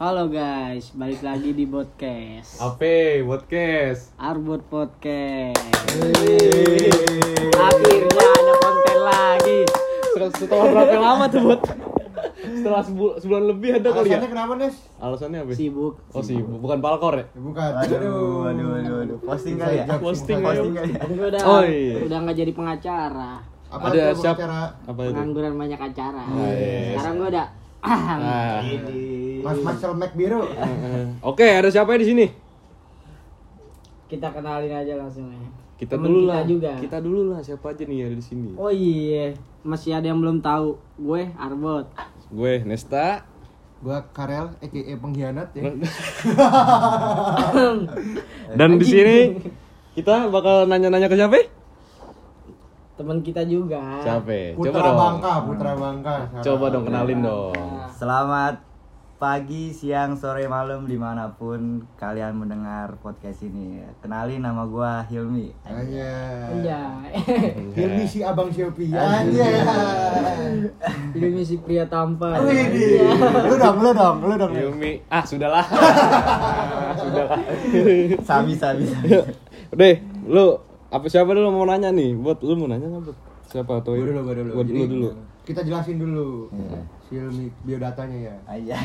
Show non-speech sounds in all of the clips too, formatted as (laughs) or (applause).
Halo guys, balik lagi di podcast Apa? Podcast. Arbot Podcast Akhirnya ada konten lagi Setelah, berapa lama tuh buat? Setelah sebu- sebulan lebih ada kali ya? Alasannya kenapa, Nes? Alasannya apa? Sibuk Oh sih, bukan palkor ya? Bukan. Aduh, aduh, aduh, aduh. Posting kali ya? Posting Posting kali ya? Udah, Oh, iya. udah gak jadi pengacara Apa Ada itu siap? pengacara? Apa itu? Pengangguran banyak acara Ah, yes. Sekarang gue udah (clears throat) Nah. Mas Marcel Mac biru. Oke, ada siapa di sini? Kita kenalin aja langsung ya Kita Temen dulu kita lah. juga Kita dulu lah siapa aja nih yang ada di sini. Oh iya, masih ada yang belum tahu Gue Arbot Gue Nesta. Gua Karel, aka pengkhianat ya. (laughs) Dan di sini kita bakal nanya-nanya ke siapa? Temen kita juga Siapa? Coba Putra dong. Bangka, Putra Bangka. Coba dong kenalin dong. Selamat pagi, siang, sore, malam di mana pun kalian mendengar podcast ini. Kenalin nama gua Hilmi. Aja. Anjay Hilmi si Abang Shopee. Aja. Ini si pria tampan lu dong, lu dong, lu dong. Yumi. Ah, sudahlah. (laughs) sudahlah. Sami, sami, sami. Udah, lu apa siapa dulu mau nanya nih? Buat lu mau nanya nggak buat siapa atau Gua dulu, gua dulu. Buat Jadi, lu dulu. Kita jelasin dulu. Iya. Si biodatanya ya. Aja.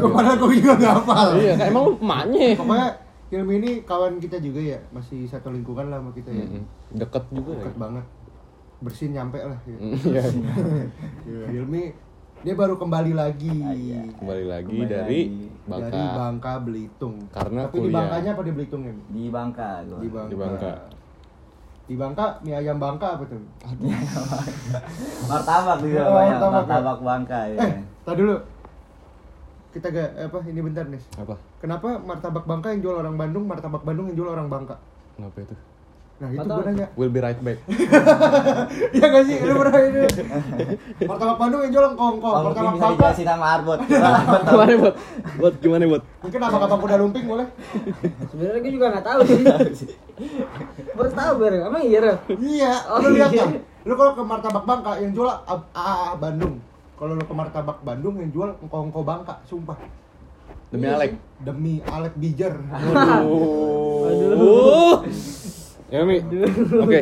Gua padahal gua juga gak hafal. Iya, kan emang lu emaknya. Pokoknya Hilmi ini kawan kita juga ya, masih satu lingkungan lah sama kita ya. Mm-mm. Deket juga ya. Deket banget. Bersin nyampe lah. Ya. Mm, Iya. (laughs) Ya, Hilmi dia baru kembali lagi. Iya. Kembali lagi Kembali dari lagi. Bangka. Dari Bangka Belitung. Karena Tapi di kuliah. Bangkanya apa di Belitungnya? Di Bangka gua. Di Bangka. Di Bangka. Di Bangka mie ayam Bangka apa tuh? (laughs) Martabak di Oh, martabak, ya. Martabak Bangka ya. Eh, tadi dulu. Kita gak apa ini bentar nih. Apa? Kenapa martabak Bangka yang jual orang Bandung, martabak Bandung yang jual orang Bangka? Kenapa itu? Nah, itu gue nanya. We'll be right back. (laughs) Iya gak sih? Lu pernah ini? Martabak Bandung yang jual kongko, Oh, mungkin martabak bisa Bangka. dijelasin sama Arbot. (laughs) Gimana buat? Buat gimana buat? Mungkin abang-abang kuda lumping boleh? Sebenarnya gue juga nggak tahu sih. (laughs) Baru tahu baru. Emang iya Rel? Iya, Oh, lu lihat iya. ya. Lu kalau ke martabak Bangka yang jual A- A- A- Bandung. Kalau lu ke martabak Bandung yang jual engko-engko Bangka, sumpah. Demi Iya Alek. Demi Alek Bijer. Waduh. Waduh. Ya Mi. (laughs) Oke.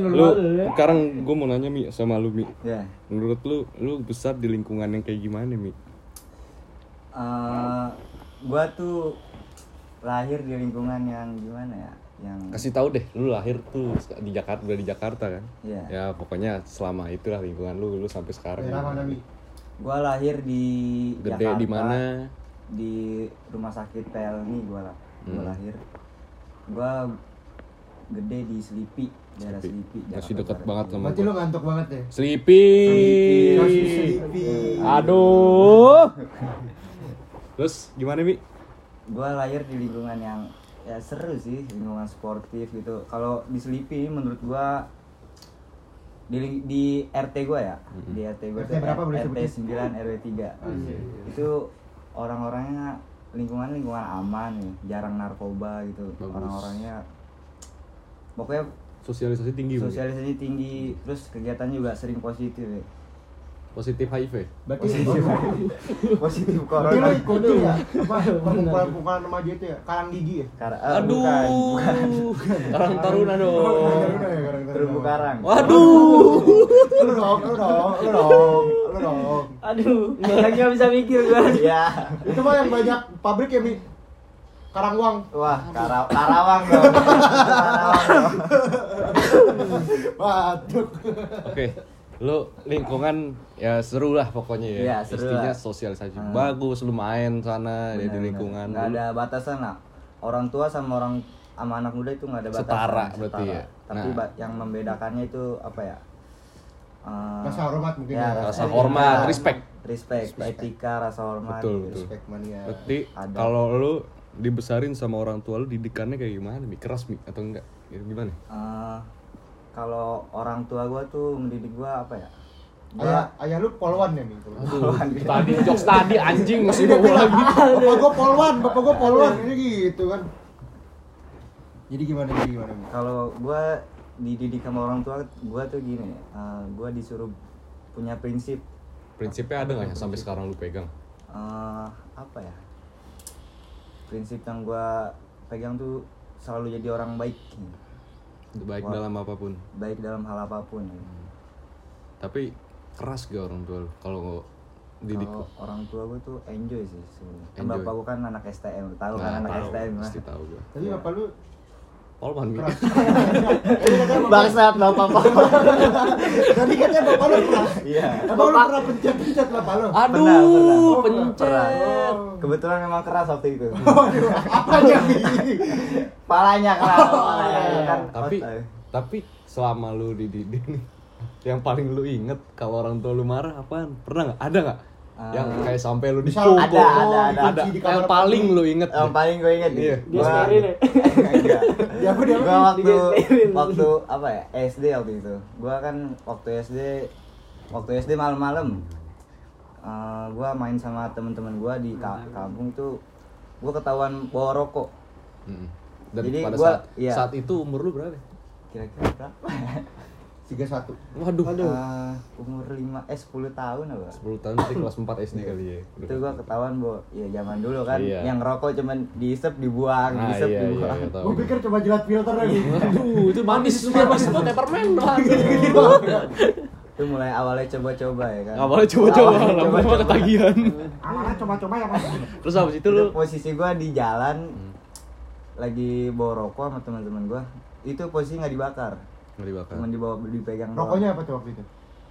Lu ya. sekarang gue mau nanya Mi sama lu Mi. Ya. Menurut lu, lu besar di lingkungan yang kayak gimana Mi? Eh, gua tuh lahir di lingkungan yang gimana ya? Yang Kasih tahu deh, lu lahir tuh di Jakarta, udah di Jakarta kan? Iya. Ya pokoknya selama itulah lingkungan lu, lu sampai sekarang. Daerah mana Mi? Gua lahir di Gede Jakarta, di mana? Di rumah sakit Pelni gua lah. Gua Hmm. lahir. Gua gede di Selipi, daerah Selipi. Selipi. Masih dekat banget sama Berarti lu ngantuk banget ya? Sleepy. Aduh. (laughs) Terus gimana Mi? Gua lahir di lingkungan yang ya seru sih, lingkungan sportif gitu. Kalau di Selipi menurut gua di, di RT gua ya, di RT gua RT tuh berapa boleh RT? 9 RW 3. Itu orang-orangnya lingkungan lingkungan aman nih, jarang narkoba gitu. Bagus. Orang-orangnya pokoknya Sosialisasi tinggi. Sosialisasi tinggi, terus kegiatannya juga sering positif ya. Positif HIV. Berarti Positif, (laughs) positif Berarti lu corona. ikutin ya? Apa kumpulan-kumpulan remaja itu ya? Karang gigi ya? Kar- eh, Aduh. bukan, bukan. (laughs) Karang Taruna dong. Taruna ya, Karang Taruna. Terumbu karang. Waduh. Lu dong, lu dong, lu dong, lu dong. Aduh, lagi nggak bisa mikir gue. Iya. Itu mah yang banyak pabrik ya Mi? Karangwang. Wah, Kara- Karawang dong. Karawang dong. Batuk. Oke. Lu lingkungan ya seru lah pokoknya ya. Iya, seru Intinya lah. sosialisasi Hmm. bagus, lu main sana ya, di lingkungan. Nggak ada batasan lah. Orang tua sama orang sama anak muda itu nggak ada batasan. Setara berarti ya. Tapi Nah. yang membedakannya itu apa ya? Eh, Rasa hormat mungkin ya, ya. Rasa etika. hormat, respect. Respect, etika, rasa hormat. Betul, gitu. betul. Respect mania. Berarti Ada. kalau lu dibesarin sama orang tua lu didikannya kayak gimana? Mi? Keras Mi atau enggak? Gimana? Eh, kalau orang tua gua tuh mendidik gua apa ya? Gua- Ayah, ayah lu polwan ya Mi? tadi jokes tadi anjing masih Dia bawa bilang, lagi. Bapak gua polwan, bapak gua polwan. Ini gitu kan. Jadi gimana, jadi gimana kalau gua dididik sama orang tua gua tuh gini eh, gua disuruh punya prinsip Prinsipnya ada nggak ya sampai sekarang lu pegang? eh, apa ya prinsip yang gua pegang tuh selalu jadi orang baik. Baik Wah. dalam apa pun. Baik dalam hal apa pun. Tapi keras gak orang tua lu? Kalau didik kalau orang tua gue tuh enjoy sih sebenarnya. Kan Enjoy. bapak gue kan anak STM tahu kan Nah, anak tahu, STM lah pasti tahu gua. Tapi apa lu Polman Mi. (laughs) bangsat bapak bapak (laughs) Tadi katanya bapak lu pernah. iya Emang lu pernah pencet-pencet bapak lu? Pernah, pernah. Aduh, Oh, pencet. pernah. kebetulan memang keras waktu itu (laughs) Waduh, apa aja nih? palanya keras palanya kan Tapi tapi selama lu dididik nih yang paling lu inget kalau orang tua lu marah apaan? Pernah nggak? Ada nggak? Ah. yang kayak sampai lu dipukul. ada, ada, ada. ada. Di kamar Yang paling lu inget. yang deh. paling gue inget nih Iya. Dia gua- sekerin ya? Enggak. Dia waktu waktu apa ya SD waktu itu gua kan waktu SD waktu SD malam-malam eh, gua main sama temen-temen gua di ka- kampung itu gua ketahuan bawa rokok Mm-mm. Dan Jadi pada gua- saat iya. saat itu umur lu berapa? kira-kira berapa (laughs) Tiga satu. Waduh. Eh, umur 5 eh 10 tahun apa 10 tahun berarti kelas 4 SD kali ya. Udah. itu gua ketahuan bahwa ya zaman dulu kan Iya. yang rokok cuman diisep dibuang Nah, diisep iya, iya, dibuang iya, tahu. Gue pikir coba jilat filter lagi. Aduh, itu manis semua pas itu kayak permen doang. itu mulai awalnya coba-coba ya kan Awalnya coba-coba, lama-lama coba-coba. ketagihan. Awalnya coba-coba ya mas. Terus habis itu itu lu posisi gua di jalan Hmm. lagi bawa rokok sama teman-teman gua itu posisi nggak dibakar nggak dibakar. cuma dibawa dipegang. Rokoknya apa tuh waktu itu?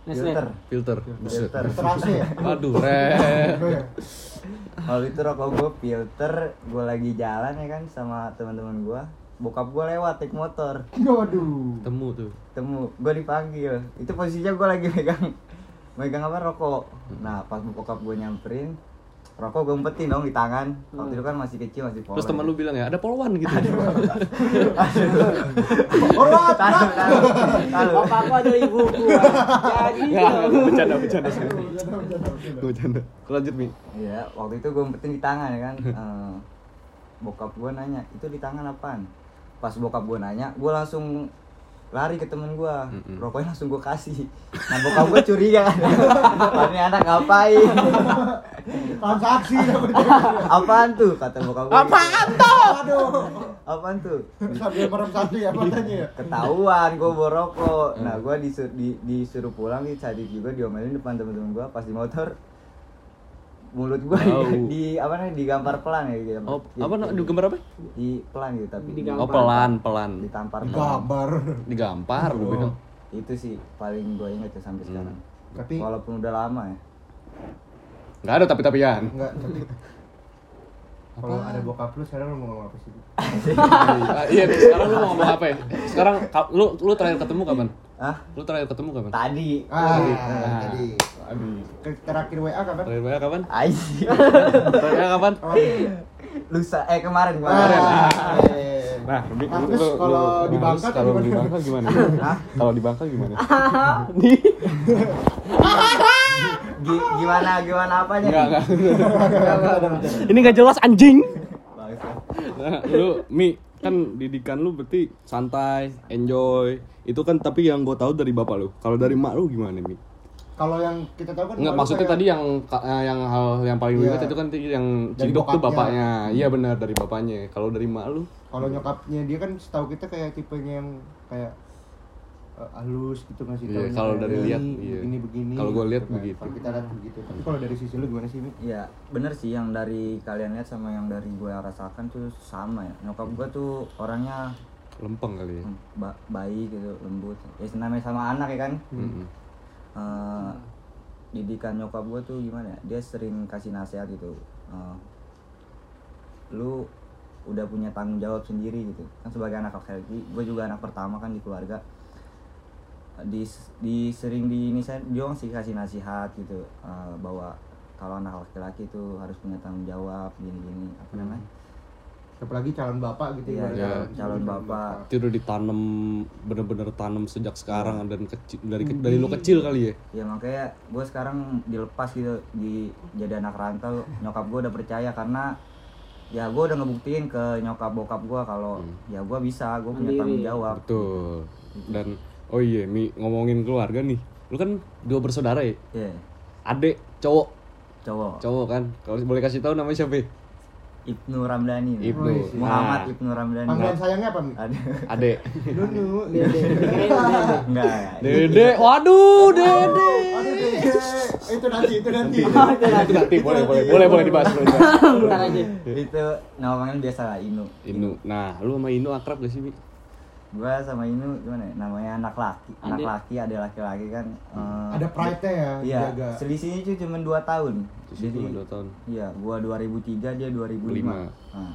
Filter Filter. Buset. filter Filter AC ya? (laughs) Waduh, re. kalau itu rokok gua filter gua lagi jalan ya kan sama teman-teman gua bokap gua lewat naik motor Waduh. Temu tuh. temu gua dipanggil itu posisinya gua lagi megang megang apa rokok nah pas bokap gua nyamperin rokok gue umpetin dong di tangan waktu itu kan masih kecil masih polos Terus teman lu bilang ya, ada polwan gitu. (laughs) Tahu tahu Bapakku adalah ibuku. Jadi Ya, dong. bercanda, bercanda sih. Bercanda. Lanjut, Mi. Iya, waktu itu gue umpetin di tangan ya kan. Eh, bokap gue nanya, itu di tangan apaan? Pas bokap gue nanya, gue langsung lari ke temen gue, Mm-mm. rokoknya langsung gue kasih. Nah bokap gue curiga (laughs) kan, ini anak ngapain? transaksi. Apaan tuh? Kata bokap gue. Apaan tuh? Aduh. Apaan tuh? Sambil merem satu ya matanya ya. Ketahuan gue bawa rokok. Nah gue disuruh, di, disuruh pulang di saat itu juga diomelin depan temen-temen gue pas di motor mulut gue Tahu. di apa namanya digampar pelan ya gitu. Oh, apa nak di gambar apa? di pelan gitu tapi Digampar. Oh, pelan, pelan. ditampar pelan. Gambar. Digampar lu Oh. bilang. itu sih paling gue inget ya sampai Hmm. sekarang Tapi walaupun udah lama ya Enggak ada tapi-tapian. enggak tapi kalau ada bokap lu sekarang lu mau ngomong apa sih? Ah, iya, sekarang lu mau ngomong apa ya? Sekarang ka- lu lu terakhir ketemu kapan? ah Lu terakhir ketemu kapan? tadi Ah, Ah. tadi. Aduh. Terakhir WA kapan? Terakhir WA kapan? Aji Terakhir WA kapan? Oh, lusa eh kemarin Kemarin, ah. Nah, lu, lu- kalau di Bangka kalau gimana? di Bangka gimana? (laughs) Hah? Kalau di Bangka gimana? Gi- gimana gimana apanya Enggak, nih? enggak. Ini enggak jelas anjing. Nah, lu Mi kan didikan lu berarti santai, enjoy. Itu kan tapi yang gue tahu dari bapak lu. Kalau dari mak lu gimana, Mi? Kalau yang kita tahu kan Enggak, kalau maksudnya kayak- tadi yang eh, yang hal yang paling lu Iya. itu kan yang cidok tuh bapaknya. Iya benar dari bapaknya. Kalau dari mak lu? kalau nyokapnya dia kan setahu kita kayak tipenya yang kayak eh, halus gitu ngasih Iya, taunya kalau dari ini, lihat, iya. begini begini Kalau gua lihat gitu kan. begitu. kalau kita lihat begitu tapi kalau dari sisi lu gimana sih Mi? Ya bener sih yang dari kalian lihat sama yang dari gue rasakan tuh sama ya Nyokap gue tuh orangnya Lempeng kali ya. hmm, ba- baik gitu lembut Ya namanya sama anak ya kan Mm-mm. Eh, didikan nyokap gue tuh gimana ya? Dia sering kasih nasihat gitu. Eh, lu udah punya tanggung jawab sendiri gitu. Kan sebagai anak laki-laki gue juga anak pertama kan di keluarga. Di, di sering di ini saya dia sih kasih nasihat gitu eh, bahwa kalau anak laki-laki itu harus punya tanggung jawab gini-gini apa namanya apalagi calon bapak gitu Iya, ibaratnya. iya, calon bapak. Itu udah ditanam bener-bener tanam sejak sekarang dan kecil dari ke- dari lu kecil kali ya. ya makanya gue sekarang dilepas gitu di jadi anak rantau nyokap gue udah percaya karena ya gue udah ngebuktiin ke nyokap bokap gue kalau ya gue bisa gue punya tanggung jawab Betul. Dan oh iya, Mi ngomongin keluarga nih. Lu kan dua bersaudara ya? Iya, Adek cowok, cowok cowok kan. Kalau boleh kasih tahu namanya siapa? Ibnu Ramdhani Ibnu. Oh, iya. Muhammad Nah. Ibnu Ramdhani Panggilan sayangnya apa, Mi? ada Ade. Nunu. (laughs) Dede. Enggak Dede. Waduh, Dede. Aduh, Dede. (laughs) Itu nanti, itu nanti. Nanti nanti boleh boleh boleh boleh dibahas boleh dibahas. Bentar aja. itu nama panggilan biasa lah Inu Inu. Nah, lu sama Inu akrab gak sih, Mi? Gua sama Inu gimana ya? namanya anak laki anak laki ada laki-laki kan eh, Ada pride-nya ya, iya jaga. selisihnya itu cuma 2 tahun Jadi cuma 2 tahun. iya gua 2003 dia 2005 Lima. nah,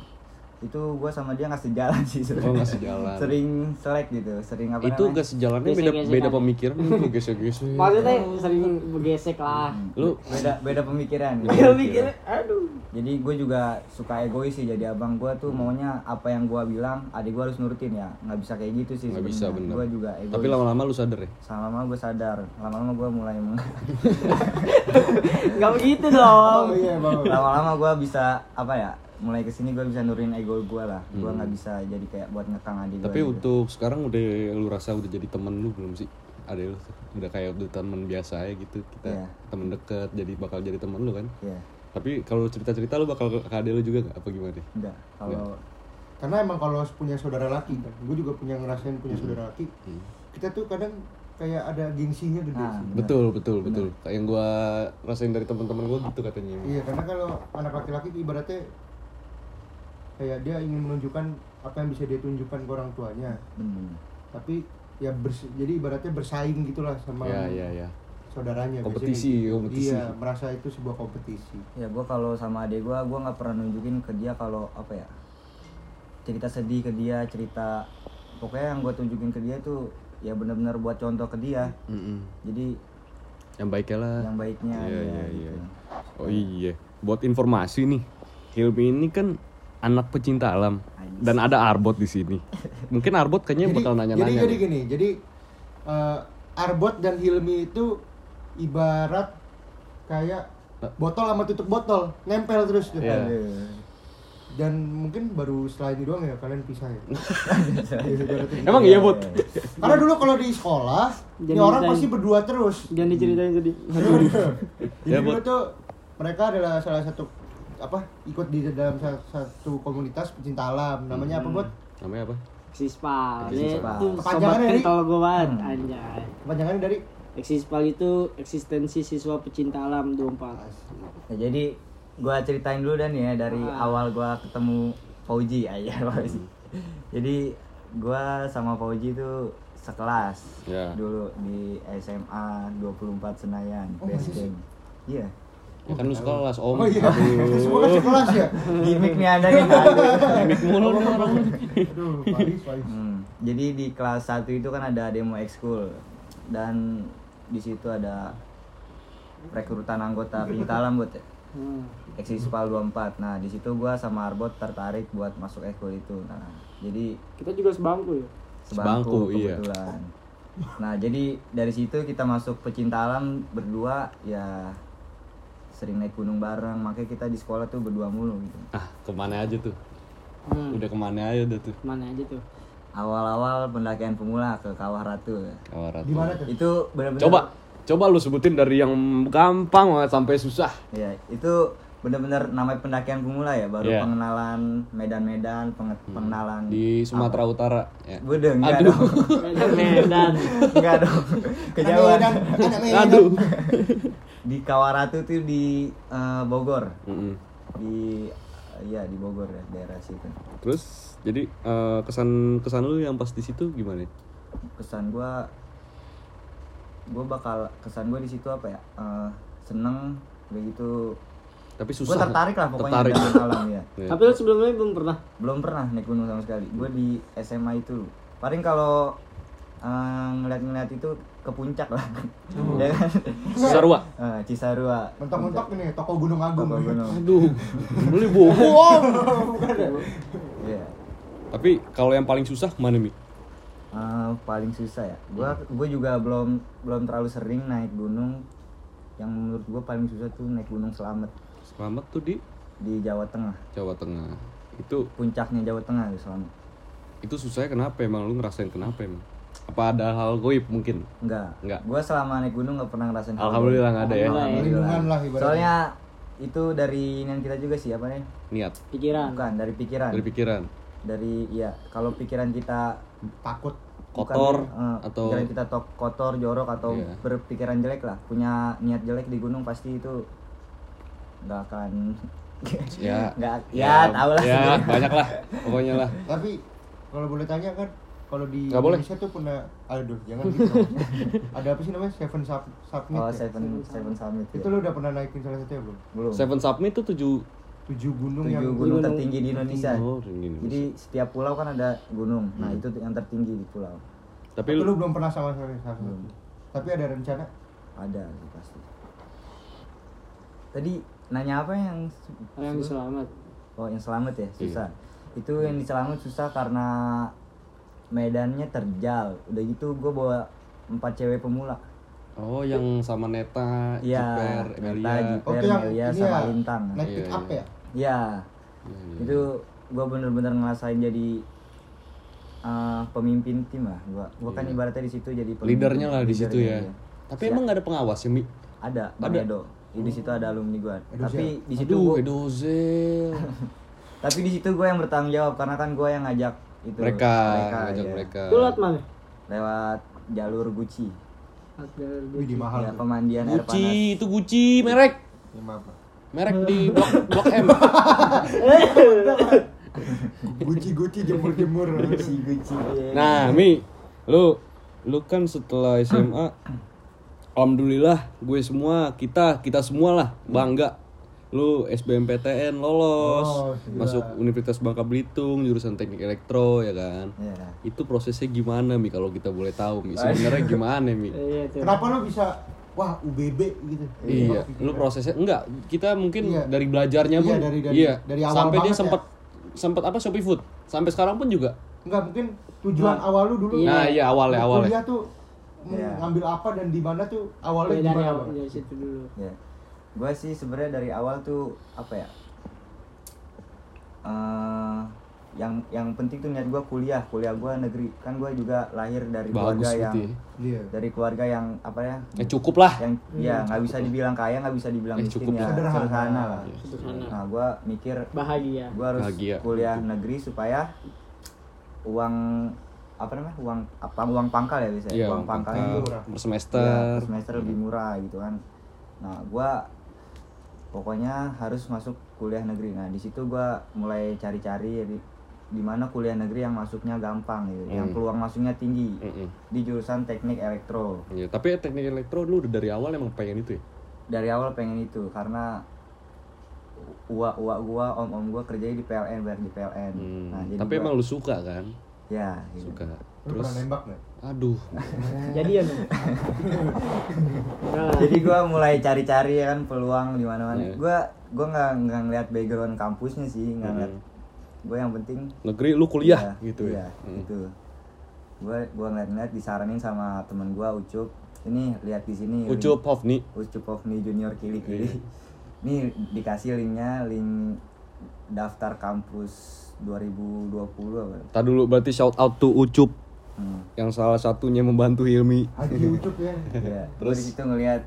itu gua sama dia nggak sejalan sih sebenarnya. Oh, nggak sejalan. sering selek gitu sering apa Itu namanya? gak sejalannya beda Gesek-gesekan. beda pemikiran itu gesek-gesek. Maksudnya sering bergesek lah. Lu beda beda pemikiran. Dia mikirnya, aduh. Jadi gue juga suka egois sih jadi abang gue tuh maunya apa yang gue bilang adik gue harus nurutin ya nggak bisa kayak gitu sih nggak bisa bener. gue juga egois Tapi lama-lama lu sadar ya? lama-lama gue sadar lama-lama gue mulai meng- (laughs) Gak begitu dong. Oh iya, lama-lama gue bisa apa ya mulai ke sini gue bisa nurunin ego gue lah gue Hmm. nggak bisa jadi kayak buat ngekang adik Tapi untuk sekarang udah lu rasa udah jadi temen lu belum sih? Ada lu udah kayak udah temen biasa ya gitu kita Iya. temen deket jadi bakal jadi temen lu kan ya tapi kalau cerita-cerita lu bakal ke adek lu juga gak? apa gimana enggak kalau Karena emang kalau punya saudara laki kan, gue juga punya ngerasain punya saudara laki. Hmm. Kita tuh kadang kayak ada gengsinya gede Nah, sih. betul betul betul kayak yang gua rasain dari teman-teman gua gitu katanya Iya, karena kalau anak laki-laki ibaratnya kayak dia ingin menunjukkan apa yang bisa dia tunjukkan ke orang tuanya. hmm, Tapi ya bers- jadi ibaratnya bersaing gitulah sama ya ya ya saudaranya. biasanya Kompetisi, gitu. kompetisi. Iya, merasa itu sebuah kompetisi. ya gue kalau sama adik gue gue nggak pernah nunjukin ke dia kalau apa ya cerita sedih ke dia cerita pokoknya yang gue tunjukin ke dia tuh ya benar-benar buat contoh ke dia Mm-mm. jadi yang baiknya lah yang baiknya Iya, ya, iya, gitu. iya. oh iya buat informasi nih Hilmi ini kan anak pecinta alam dan ada Arbot di sini (laughs) mungkin Arbot kayaknya bakal nanya-nanya jadi, jadi gini, jadi eh, Arbot dan Hilmi itu ibarat kayak botol sama tutup botol, nempel terus tuh. Iya. Dan mungkin baru setelah ini doang ya kalian pisah ya. (laughs) Iya, gitu. emang iya Bot Karena dulu kalau di sekolah, ini Jadi orang ceritain. pasti berdua terus. Jangan diceritain sedih. Jadi Ya, dulu tuh mereka adalah salah satu apa ikut di dalam sa- satu komunitas pecinta alam namanya apa buat namanya apa Eksispal. Eksispal. Itu sobat Kepanjangannya, Ri? kental gue banget. Anjay. kepanjangannya dari Eksispal itu eksistensi siswa pecinta alam 24. Ya, jadi gue ceritain dulu dan ya dari Ah. awal gue ketemu Fauji (laughs) aja Fauji. jadi gue sama Fauji tuh sekelas Ya. dulu di SMA 24 Senayan Oh, base camp. Iya. ya kan lu sekelas om Oh iya, (laughs) semua kan sekelas ya. Gimik nih ada nih. aduh. (laughs) Gimik mulu nih orang Aduh, Paris, Paris. Hmm, Jadi di kelas 1 itu kan ada demo ekskul dan di situ ada rekrutan anggota alam buat ya. Hmm. Eksispal 24. Nah, di situ gua sama Arbot tertarik buat masuk ekskul itu. Nah, jadi Kita juga sebangku ya. Sebangku, sebangku iya. kebetulan. Nah, jadi dari situ kita masuk pecinta alam berdua ya sering naik gunung bareng. Makanya kita di sekolah tuh berdua mulu gitu. ah ke mana aja tuh Hmm. udah ke mana aja udah tuh Mana aja tuh? Awal-awal pendakian pemula ke Kawah Ratu. Kawarat. Di mana tuh? Itu benar-benar coba coba lu sebutin dari yang gampang banget sampai susah Ya, itu benar-benar namanya pendakian pemula ya, baru Iya. pengenalan medan-medan, penge- pengenalan di Sumatera Utara ya Bude, enggak Aduh. dong. Medan. enggak dong. Kejauhan. Aduh di Kawaratu tuh di eh, Bogor. Mm-mm. Di iya di Bogor ya, daerah situ. terus jadi eh, kesan kesan lu yang pas di situ gimana Kesan gua gua bakal kesan gua di situ apa ya? Eh, seneng begitu tapi gue susah tertarik lah pokoknya tertarik dengan alam ya (laughs) Ya. Tapi lu sebelumnya belum pernah. belum pernah naik gunung sama sekali gue di SMA itu paling kalau eh, ngeliat-ngeliat itu ke puncak lah. Ya kan? Sarua Eh, Cisarua. Mentok-mentok ini toko Gunung Agung. Toko gunung. Aduh beli bohong. Iya. tapi kalau yang paling susah mana mi? Eh, paling susah ya. Gue gue juga belum belum terlalu sering naik gunung. Yang menurut gue paling susah tuh naik gunung selamat selamat tuh di? Di Jawa Tengah. Jawa Tengah. Itu puncaknya Jawa Tengah tuh selamat itu susahnya kenapa emang? Lu ngerasain kenapa emang apa ada hal goib mungkin. Enggak. Enggak. gue selama naik gunung nggak pernah ngerasain hal alhamdulillah nggak ada ya. Alhamdulillah. Lah soalnya itu dari yang kita juga sih apa nih? Niat. Pikiran. bukan dari pikiran. Dari pikiran. Dari iya kalau pikiran kita takut. Kotor bukan, eh, atau pikiran kita tok kotor jorok atau Iya. berpikiran jelek lah. Punya niat jelek di gunung pasti itu nggak akan ya. (laughs) nggak ya, tahu lah. ya banyak lah pokoknya lah. Tapi kalau boleh tanya kan kalau di Nggak boleh. Indonesia tuh pernah aduh jangan gitu (laughs) ada apa sih namanya seven sub, summit oh ya? seven seven summit itu ya. lo udah pernah naikin salah satunya belum belum Seven Summit tuh tujuh tujuh gunung tujuh yang gunung Gunung- tertinggi di Indonesia oh ini jadi setiap pulau kan ada gunung nah Hmm. itu yang tertinggi di pulau tapi tapi lu lu belum pernah sama sekali Belum. tapi ada rencana ada sih pasti tadi nanya apa yang Yang selamat. oh yang selamat ya Iya. susah itu yang di selamat susah karena medannya terjal udah gitu gue bawa empat cewek pemula oh yang sama Neta Iya, Jiper Neta, Emilia Jiper. oh itu yang Melia ini sama ya Lintang. naik Iya, pick up iya. ya ya Iya, iya. itu gue bener-bener ngerasain jadi uh, pemimpin tim lah gua gua kan Iya. ibaratnya di situ jadi pemimpin- leadernya lah di situ ya iya. tapi Siap. emang nggak ada pengawas ya mi ada Bang Ada? Edo di situ ada alumni gua Edo tapi di situ Edozel (laughs) tapi di situ gue yang bertanggung jawab karena kan gue yang ngajak itu mereka ngajak iya. mereka. Itu lewat mana? lewat jalur Gucci. Wih di mahal ya pemandian air Gucci panas. itu Gucci merek. Ya, merek di (laughs) blok blok M. (laughs) Guci guci jemur jemur Gucci Gucci. Nah mi lu lu kan setelah SMA alhamdulillah gue semua kita kita semua lah bangga lu SBMPTN lolos Oh, masuk Universitas Bangka Belitung jurusan teknik elektro ya kan Iya. itu prosesnya gimana mi kalau kita boleh tahu mi (laughs) sebenarnya gimana mi Iya kenapa lu bisa wah UBB gitu Iya, lu prosesnya enggak. Kita mungkin Iya. dari belajarnya Iya, pun dari- dari- iya. dari awal sampai dia banget ya. sempat sempat apa Shopee Food. Sampai sekarang pun juga. Enggak mungkin tujuan awal lu dulu Nah, iya awalnya Lu awalnya. kuliah tuh Iya. ngambil apa dan di mana tuh awalnya dari awal dari situ dulu. Ya, gue sih sebenarnya dari awal tuh apa ya? Eh, yang yang penting tuh niat gue kuliah, kuliah gue negeri. Kan gue juga lahir dari Bagus keluarga yang gitu ya. Iya. dari keluarga yang apa ya? Eh cukup lah. Yang ya nggak bisa dibilang kaya, nggak bisa dibilang Eh, miskin cukup ya, lah. Sederhana. sederhana lah. Iya. Sederhana. Nah, gue mikir Bahagia. gue harus Bahagia. kuliah negeri supaya uang apa namanya uang apa uang pangkal ya bisa Iya, uang pangkal pangkal, itu murah. per semester. per semester lebih murah gitu kan nah gua pokoknya harus masuk kuliah negeri nah di situ gua mulai cari-cari di di mana kuliah negeri yang masuknya gampang gitu yang Hmm. peluang masuknya tinggi Mm-mm. di jurusan teknik elektro Iya, tapi teknik elektro lu udah dari awal emang pengen itu ya? dari awal pengen itu karena uak uak gua om om gua kerjanya di PLN bayar di PLN Hmm, nah jadi tapi gua- emang lu suka kan? ya gitu. Suka. Lu Terus pernah nembak nggak? Aduh. Jadi ya. (laughs) Nah, jadi gua mulai cari-cari ya kan peluang di mana-mana Iya. gua gua nggak nggak ngeliat background kampusnya sih nggak Hmm. ngeliat gue yang penting Negeri lu kuliah iya, gitu iya, ya. Hmm. gitu gue gua ngeliat-ngeliat disaranin sama temen gua Ucup ini lihat di sini Ucup Hofni. Ucup Hofni Junior Kili Kili Iya. (laughs) ini dikasih linknya link daftar kampus 2020 apa Tadi dulu berarti shout out to Ucup hmm. yang salah satunya membantu Hilmi. Haji Ucup ya (laughs) Iya, Terus? di situ ngelihat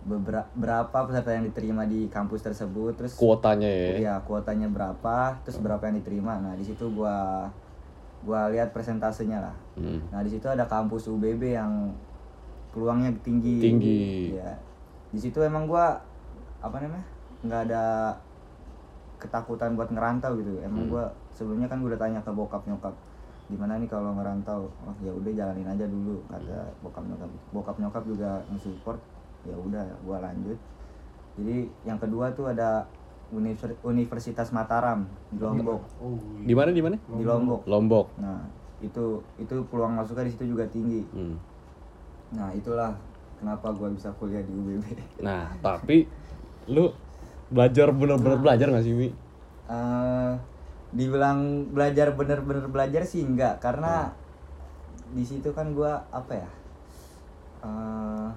beberapa berapa peserta yang diterima di kampus tersebut, terus Kuotanya ya. Iya, kuotanya berapa, terus berapa yang diterima. Nah, di situ gua gua lihat persentasenya lah. Hmm. Nah, di situ ada kampus UBB yang peluangnya tinggi. Tinggi. Iya. Di situ emang gua apa namanya? nggak ada ketakutan buat ngerantau gitu. Emang Hmm. gua sebelumnya kan gua udah tanya ke bokap nyokap gimana nih kalau ngerantau? Oh ya udah jalanin aja dulu kata bokap nyokap. Bokap nyokap juga nge-support. Ya udah gua lanjut. Jadi yang kedua tuh ada Univer- Universitas Mataram di Lombok. oh Di mana di mana? di Lombok. Lombok. nah itu itu peluang masuknya di situ juga tinggi. Hmm. nah itulah kenapa gua bisa kuliah di UBB (laughs) Nah, tapi lu belajar bener-bener belajar gak sih, Mi? Eh, dibilang belajar bener-bener belajar sih enggak karena di situ kan gua apa ya eh,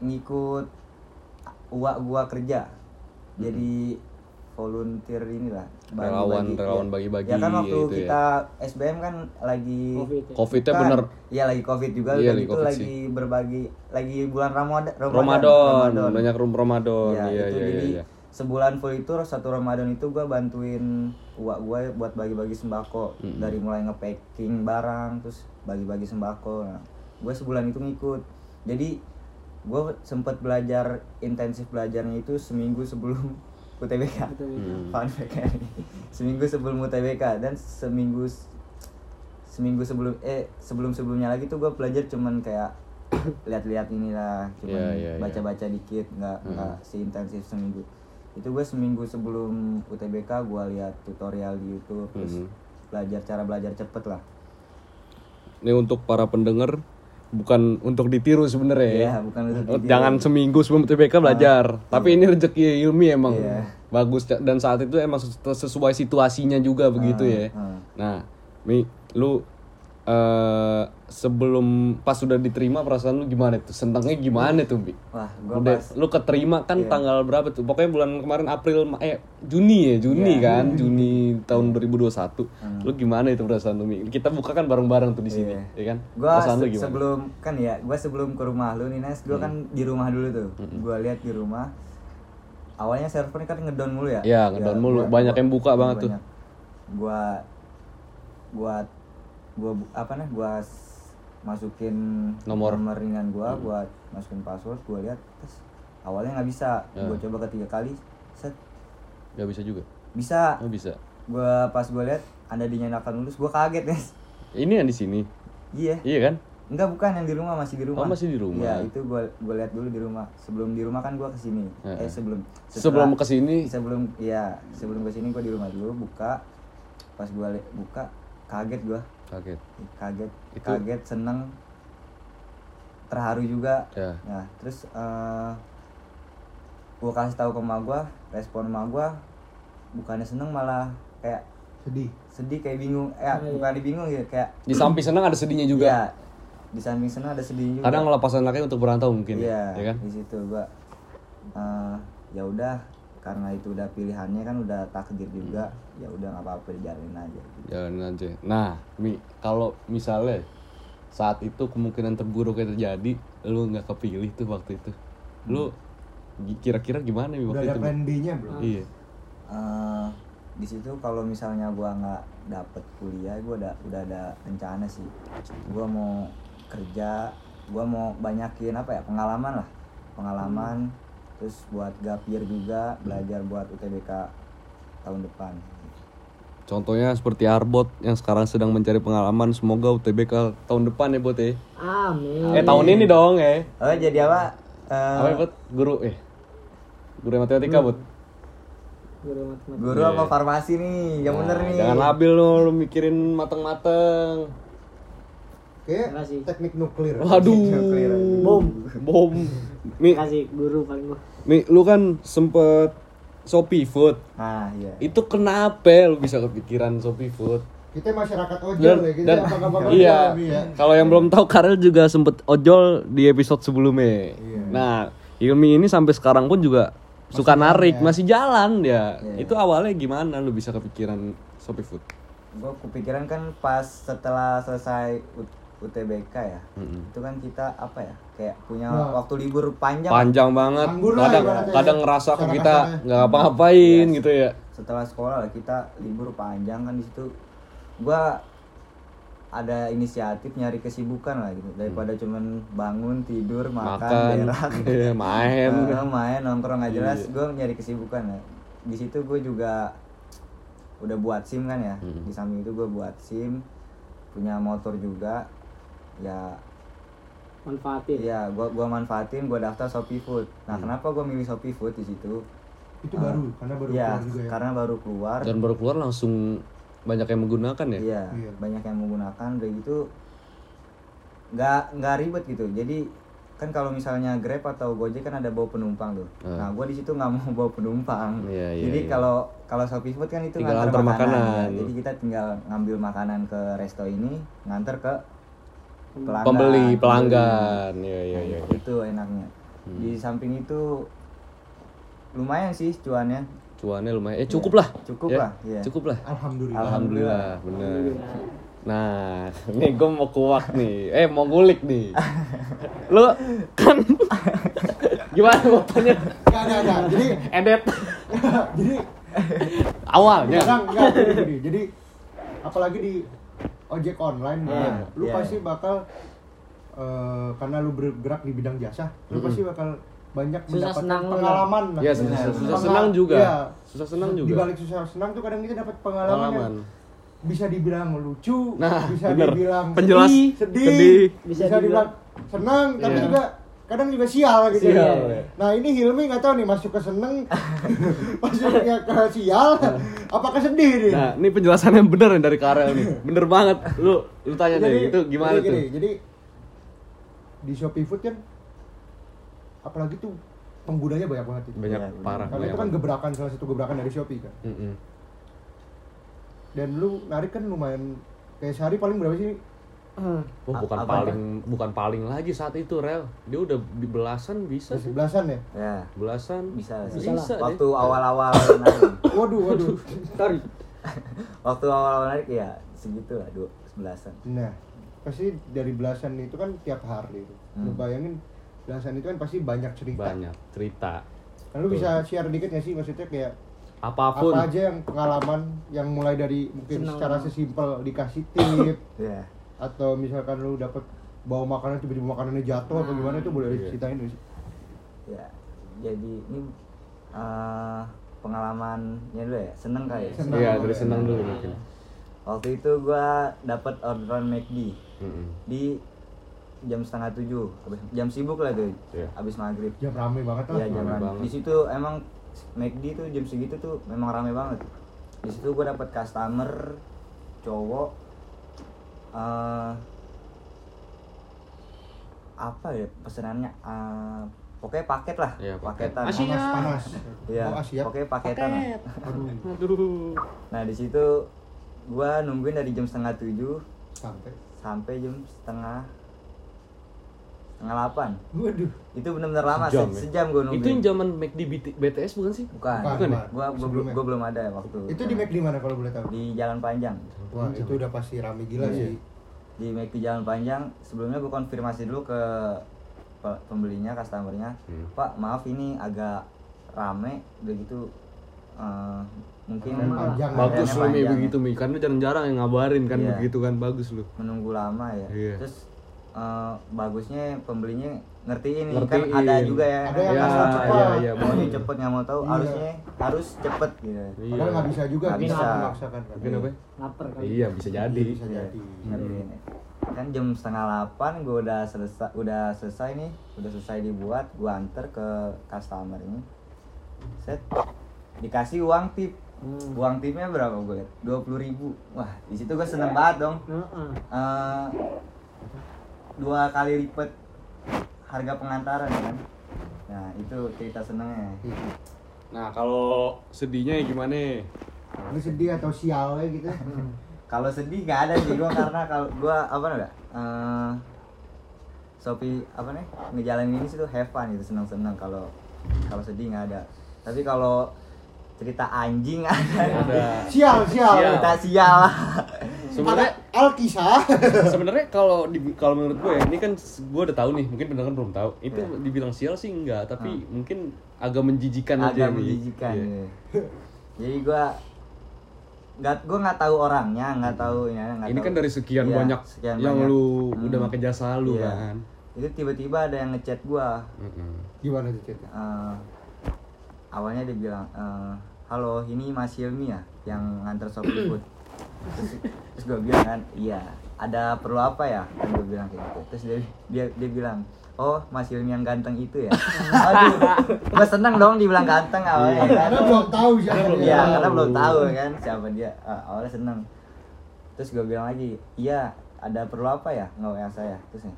ngikut uak gua kerja jadi volunteer inilah Relawan- bagi-bagi. relawan Ya. bagi-bagi ya kan waktu gitu ya. kita SBM kan lagi Covid ya. Bener Iya lagi covid juga Iya, dan lagi itu Covid lagi berbagi lagi bulan Ramadan Ramadan, banyak rum Ramadan. Ya, Iya, itu iya, jadi iya. Sebulan full itu satu Ramadan itu gua bantuin uak gue buat bagi-bagi sembako Mm-mm. dari mulai nge-packing barang terus bagi-bagi sembako. Nah, gue sebulan itu ngikut. Jadi gue sempet belajar intensif belajarnya itu seminggu sebelum (laughs) UTBK. Hmm. Fun fact ya. seminggu sebelum UTBK dan seminggu seminggu sebelum eh sebelum sebelumnya lagi tuh gue belajar cuman kayak (coughs) lihat-lihat inilah cuman Iya, iya, iya. baca-baca dikit nggak Hmm. nggak seintensif seminggu itu gue seminggu sebelum UTBK gue lihat tutorial di YouTube terus Mhm. belajar cara belajar cepet lah Ini untuk para pendengar bukan untuk ditiru sebenarnya ya. Iya, bukan untuk ditiru. Jangan seminggu sebelum TBK belajar. Tapi ini rezeki Ilmi emang Iya. bagus dan saat itu emang ses- sesuai situasinya juga begitu ya. ah. Nah, Mi, lu eh sebelum pas sudah diterima perasaan lu gimana tuh? Senangnya gimana tuh, Mi? wah gue Udah, pas lu keterima kan Iya. tanggal berapa tuh? Pokoknya bulan kemarin April eh Juni ya, Juni Iya. kan, Juni tahun 2021. Hmm. Lu gimana itu perasaan lu? Mi? Kita buka kan bareng-bareng tuh di sini, Iya. ya kan? Gua perasaan lu se- gimana? sebelum kan ya, gua sebelum ke rumah lu nih Nes, gua Hmm. kan di rumah dulu tuh. Gua lihat di rumah. Awalnya servernya kan ngedown mulu ya. Iya, ngedown mulu. Banyak yang buka banget tuh. banyak. Gua gua gua apa nih? Gua masukin Nomor. Hmm. ringan gua, gua masukin password, gua lihat terus awalnya nggak bisa. Ya. Gua coba ketiga kali, set Gak bisa juga. bisa. Oh, bisa. Gua pas gua lihat Anda dinyatakan lulus, gua kaget, Nes. Ini yang di sini. Iya. Iya kan? Enggak bukan yang di rumah masih di rumah. Oh, masih di rumah. Iya itu gua gua lihat dulu di rumah. Sebelum di rumah kan gua ke sini. Heeh. Eh sebelum Sebelum setelah- ke sini sebelum iya sebelum ke sini gua di rumah dulu buka. Pas gua buka kaget gua kaget. kaget Itu- kaget seneng terharu juga. Ya. Nah terus eh gua kasih tahu ke emak gua respon emak gua bukannya seneng malah kayak sedih sedih kayak bingung eh Oh, iya. bukan bingung ya kayak Di samping senang ada sedihnya juga. Iya, di samping seneng ada sedihnya juga Kadang ngelepas anaknya untuk berantau mungkin iya ya, ya kan? di situ gua eh, ya udah karena itu udah pilihannya kan udah takdir juga ya udah nggak apa-apa dijalanin aja gitu. Jalanin aja. Nah, Mi, kalau misalnya saat itu kemungkinan terburuk yang terjadi, lu nggak kepilih tuh waktu itu. Lu gi- kira-kira gimana Mi udah waktu ada itu? Mi? plan B nya belum Iya. Eh, di situ kalau misalnya gua nggak dapet kuliah gua udah udah ada rencana sih gua mau kerja gua mau banyakin apa ya pengalaman lah pengalaman terus buat gap year juga belajar buat UTBK tahun depan Contohnya seperti Arbot yang sekarang sedang mencari pengalaman, semoga UTBK tahun depan ya, Bot ya. Amin. Eh, tahun ini dong, ya. oh jadi apa Eh, Apa ya, Bot? Guru eh. Guru matematika, Bot. Guru matematika. guru Iya. apa farmasi nih yang bener Nah, nih Jangan labil lu, lu mikirin mateng-mateng. Makasih. teknik nuklir Waduh. Bom. Bom. Mi, Kasih guru paling gua. Mi, lu kan sempet Shopee Food. nah iya Itu kenapa lu bisa kepikiran Shopee Food? kita masyarakat ojol Dan, ya kita dan ojol (laughs) iya, ya kalau yang belum tahu Karel juga sempet ojol di episode sebelumnya. Iya. Nah, Ilmi ini sampai sekarang pun juga suka jalan narik, ya. masih jalan dia. Iya. Itu awalnya gimana lu bisa kepikiran Shopee Food? gue kepikiran kan pas setelah selesai UTBK ya Mm-mm. itu kan kita apa ya kayak punya Nah. waktu libur panjang Panjang banget. Nganggur lah Kadang ibaratnya kadang ya. ngerasa kok kita nggak apa-ngapain Yes. gitu ya. setelah sekolah lah kita libur panjang kan di situ gua ada inisiatif nyari kesibukan lah gitu daripada cuman bangun tidur makan, Makan, berak iya, (laughs) main. Eh, main nongkrong nggak jelas Iya. gue nyari kesibukan ya di situ gue juga udah buat sim kan ya Hmm. di samping itu gue buat sim punya motor juga ya Manfaatin. Iya, gua gua manfaatin, gua daftar Shopee Food. Nah, Hmm. kenapa gua milih Shopee Food di situ? itu Ah. baru karena baru Iya, keluar juga ya karena baru keluar. Dan baru keluar langsung banyak yang menggunakan ya. Iya, Iya. banyak yang menggunakan udah gitu nggak nggak ribet gitu. Jadi kan kalau misalnya Grab atau Gojek kan ada bawa penumpang tuh. Ah. Nah, gua di situ nggak mau (laughs) bawa penumpang. Iya, iya, Jadi iya. kalau kalau Shopee Food kan itu Tinggal nganter makanan. makanan. ya. Jadi kita tinggal ngambil makanan ke resto ini, nganter ke pelanggan. Pembeli, pelanggan. Iya, iya, Nah, iya. Itu enaknya. Hmm. Di samping itu lumayan sih cuannya. cuannya lumayan eh cukup lah Cukup Ya, lah, iya. cukup lah Alhamdulillah. alhamdulillah bener nah nih gue mau kuak nih eh mau ngulik nih lu kan gimana mau tanya Enggak, enggak, enggak. Jadi edet jadi awalnya Enggak, enggak, jadi, jadi, jadi apalagi di ojek online Iya, ya, lu iya, pasti bakal eh, karena lu bergerak di bidang jasa, lu Mm-mm. pasti bakal banyak Susah mendapatkan senang pengalaman lah. Iya, susah- Iya. susah Pengal- senang juga. iya. Susah senang juga. Di balik susah senang tuh kadang kita dapat pengalaman, pengalaman yang bisa dibilang lucu, Nah, bisa bener. dibilang Penjelas, sedih, sedih, sedih. bisa, Bisa dibilang senang, tapi Iya. juga kadang juga sial gitu. Sial, ya. ya. Nah ini Hilmi nggak tahu nih masuk ke seneng, (laughs) masuknya ke sial, apakah sedih nih? nah ini penjelasan yang bener dari Karel nih bener banget lu lu tanya deh itu gimana jadi tuh gini, jadi di Shopee Food kan apalagi tuh penggunanya banyak banget itu. banyak Iya, parah Karena banyak itu kan gebrakan salah satu gebrakan dari Shopee kan. Mm-mm. Dan lu narik kan lumayan kayak sehari paling berapa sih? Oh, bukan apa paling bukan paling lagi saat itu rel dia udah di belasan bisa sih Belasan ya? Ya, belasan bisa. Bisa lah. deh. Waktu awal-awal (laughs) narik. Waduh, waduh. Sorry. (laughs) Waktu awal-awal narik ya segitu lah, dua sebelasan. Nah, pasti dari belasan itu kan tiap hari itu. Lu Hmm. bayangin belasan itu kan pasti banyak cerita. banyak cerita Nah, lu bisa share dikit gak sih maksudnya kayak apa pun apa aja yang pengalaman yang mulai dari mungkin Senang. secara sesimpel dikasih tip Ya. Atau misalkan lu dapat bawa makanan tiba-tiba makanannya jatuh atau gimana itu boleh Iya. diceritain nggak sih? Ya. Jadi ini eh, pengalamannya dulu ya, seneng kali ya. Seneng. iya dari senang dulu mungkin Waktu itu gua dapat orderan McD Mm-mm. di jam setengah tujuh, habis- jam sibuk lah tuh, Iya. habis maghrib. Jam rame banget lah. Iya jam rame rame. banget. Di situ emang McD tuh jam segitu tuh memang rame banget. Di situ gua dapat customer cowok eh apa ya pesenannya Eh, pokoknya paket lah Iya, paket. paketan Asia. Panas panas. Iya, Oh, Asia. pokoknya paketan lah. Aduh, aduh Nah di situ gua nungguin dari jam setengah tujuh sampai. sampai jam setengah setengah delapan. Waduh. Itu benar-benar lama Sejam se- ya? sejam gua nungguin. itu yang zaman McD BT- BTS bukan sih bukan. Bukan, Bukan ya? bukan. Gua, gua, Sebelumnya. gua belum ada waktu. Itu di McD mana kalau boleh tahu? di Jalan Panjang. Wah, itu udah pasti rame gila Iya. sih. Di McD Jalan Panjang sebelumnya gua konfirmasi dulu ke pe- pembelinya, customernya. Hmm. Pak, maaf ini agak rame udah gitu eh, mungkin panjang. bagus lu Mi begitu Mi karena jarang-jarang yang ngabarin kan Iya. begitu kan bagus lu menunggu lama ya. Iya. Terus eh, bagusnya pembelinya ngertiin nih Ngertiin. kan ada juga ya. Ada yang Ya, asal cepat. iya, iya, maunya cepet nggak mau tahu Iya. harusnya harus cepet gitu. Iya. Padahal nggak bisa juga Nggak bisa. memaksakan kan. mungkin apa? Laper kali. iya bisa jadi Bisa Iya, jadi. ngertiin. Kan jam setengah delapan gue udah selesai udah selesai nih udah selesai dibuat gue anter ke customer ini set dikasih uang tip Hmm. uang tipnya berapa gue dua puluh ribu wah di situ gue seneng banget dong Heeh. Dua kali lipat harga pengantaran ya kan? Nah itu cerita senengnya. Nah kalau sedihnya ya gimana? Lu sedih atau sial ya gitu. (laughs) kalau sedih gak ada sih gua karena kalau gua apa enggak eh Shopee apa nih ngejalanin ini sih tuh have fun gitu seneng seneng kalau kalau sedih nggak ada. Tapi kalau cerita anjing (laughs) ada. Ada. Sial, sial. Sial. cerita sial (laughs) sebenarnya Alkisah. (laughs) sebenarnya kalau di kalau menurut gue ya, ini kan gue udah tahu nih mungkin kan belum tahu itu Iya. dibilang sial sih enggak tapi mungkin agak menjijikan aja agak nih. menjijikan ya. jadi gua nggak gua nggak tahu orangnya nggak tahu ini nggak ini tahu. kan dari sekian Iya, banyak sekian yang banyak. lu Hmm. udah pakai jasa lu Iya. kan itu tiba-tiba ada yang ngechat gua Mm-mm. Gimana tuh ceritanya? Eh, awalnya dia bilang eh, halo ini Mas Hilmi ya yang nganter Shopee Food terus, gue bilang kan iya ada perlu apa ya kan gue bilang kayak gitu terus dia dia dia bilang oh Mas Hilmi yang ganteng itu ya aduh gue seneng dong dibilang ganteng awalnya kan Karena belum tahu siapa dia. Iya, karena belum tahu kan siapa dia. Ah, awalnya seneng. Terus gue bilang lagi, iya ada perlu apa ya nggak WA saya? Terus nih,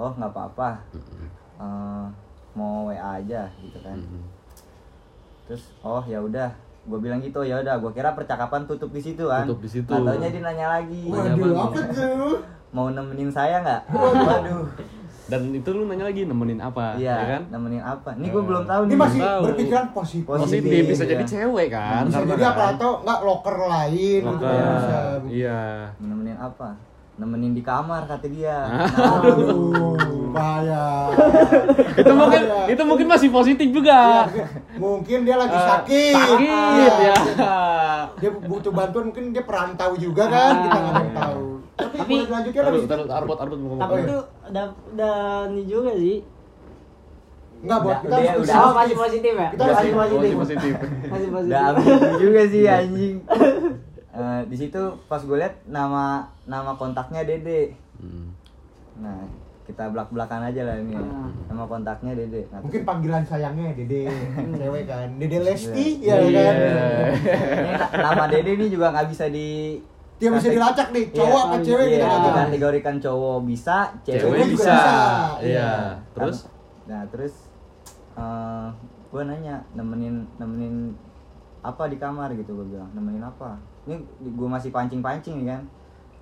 oh nggak apa-apa, Eh, mau WA aja gitu kan. Terus oh ya udah, gue bilang gitu ya udah. Gue kira percakapan tutup di situ kan. Tutup di situ. Nggak taunya dia nanya lagi, Waduh, apa apa tuh? mau nemenin saya nggak? Waduh. Dan itu lu nanya lagi nemenin apa, Iya, ya kan? nemenin apa? Ini gue belum tahu Ini nih. masih tahu. berpikiran positif. Positif Positif, bisa iya. jadi cewek kan? Bisa jadi apa kan- atau enggak loker lain Loker. bisa. Iya. Nemenin apa? Nemenin di kamar kata dia. Ah. Aduh, bahaya. (laughs) itu mungkin Bahaya. itu mungkin masih positif juga. Mungkin dia lagi Eh, sakit. Sakit Iya. ya. Dia butuh bantuan mungkin dia perantau juga kan, kita nggak tahu. Tapi, Tapi- lagi. taruh, arbot, arbot. Tapi iya. itu udah udah ini juga sih. Enggak, buat Udah, kita udah, harus udah. Oh, positif. masih positif ya? Kita masih masih positif. Oh, positif. Masih positif. Udah juga sih anjing. (laughs) Eh, di situ pas gue liat nama nama kontaknya Dede. Hmm. Nah, kita belak-belakan aja lah ini. ya. Ah. Nama kontaknya Dede. Nah, Mungkin panggilan sayangnya Dede, cewek kan. Dede Lesti, Iya. ya kan. ini na- nama Dede ini juga nggak bisa di Dia bisa dilacak nih, cowok apa Iya, cewek iya, kita nggak tahu. dikategorikan cowok bisa, cewek, Cewek juga bisa. bisa. Iya. Terus Nah, terus eh gue nanya nemenin nemenin apa di kamar gitu gue bilang nemenin apa ini gue masih pancing pancing nih kan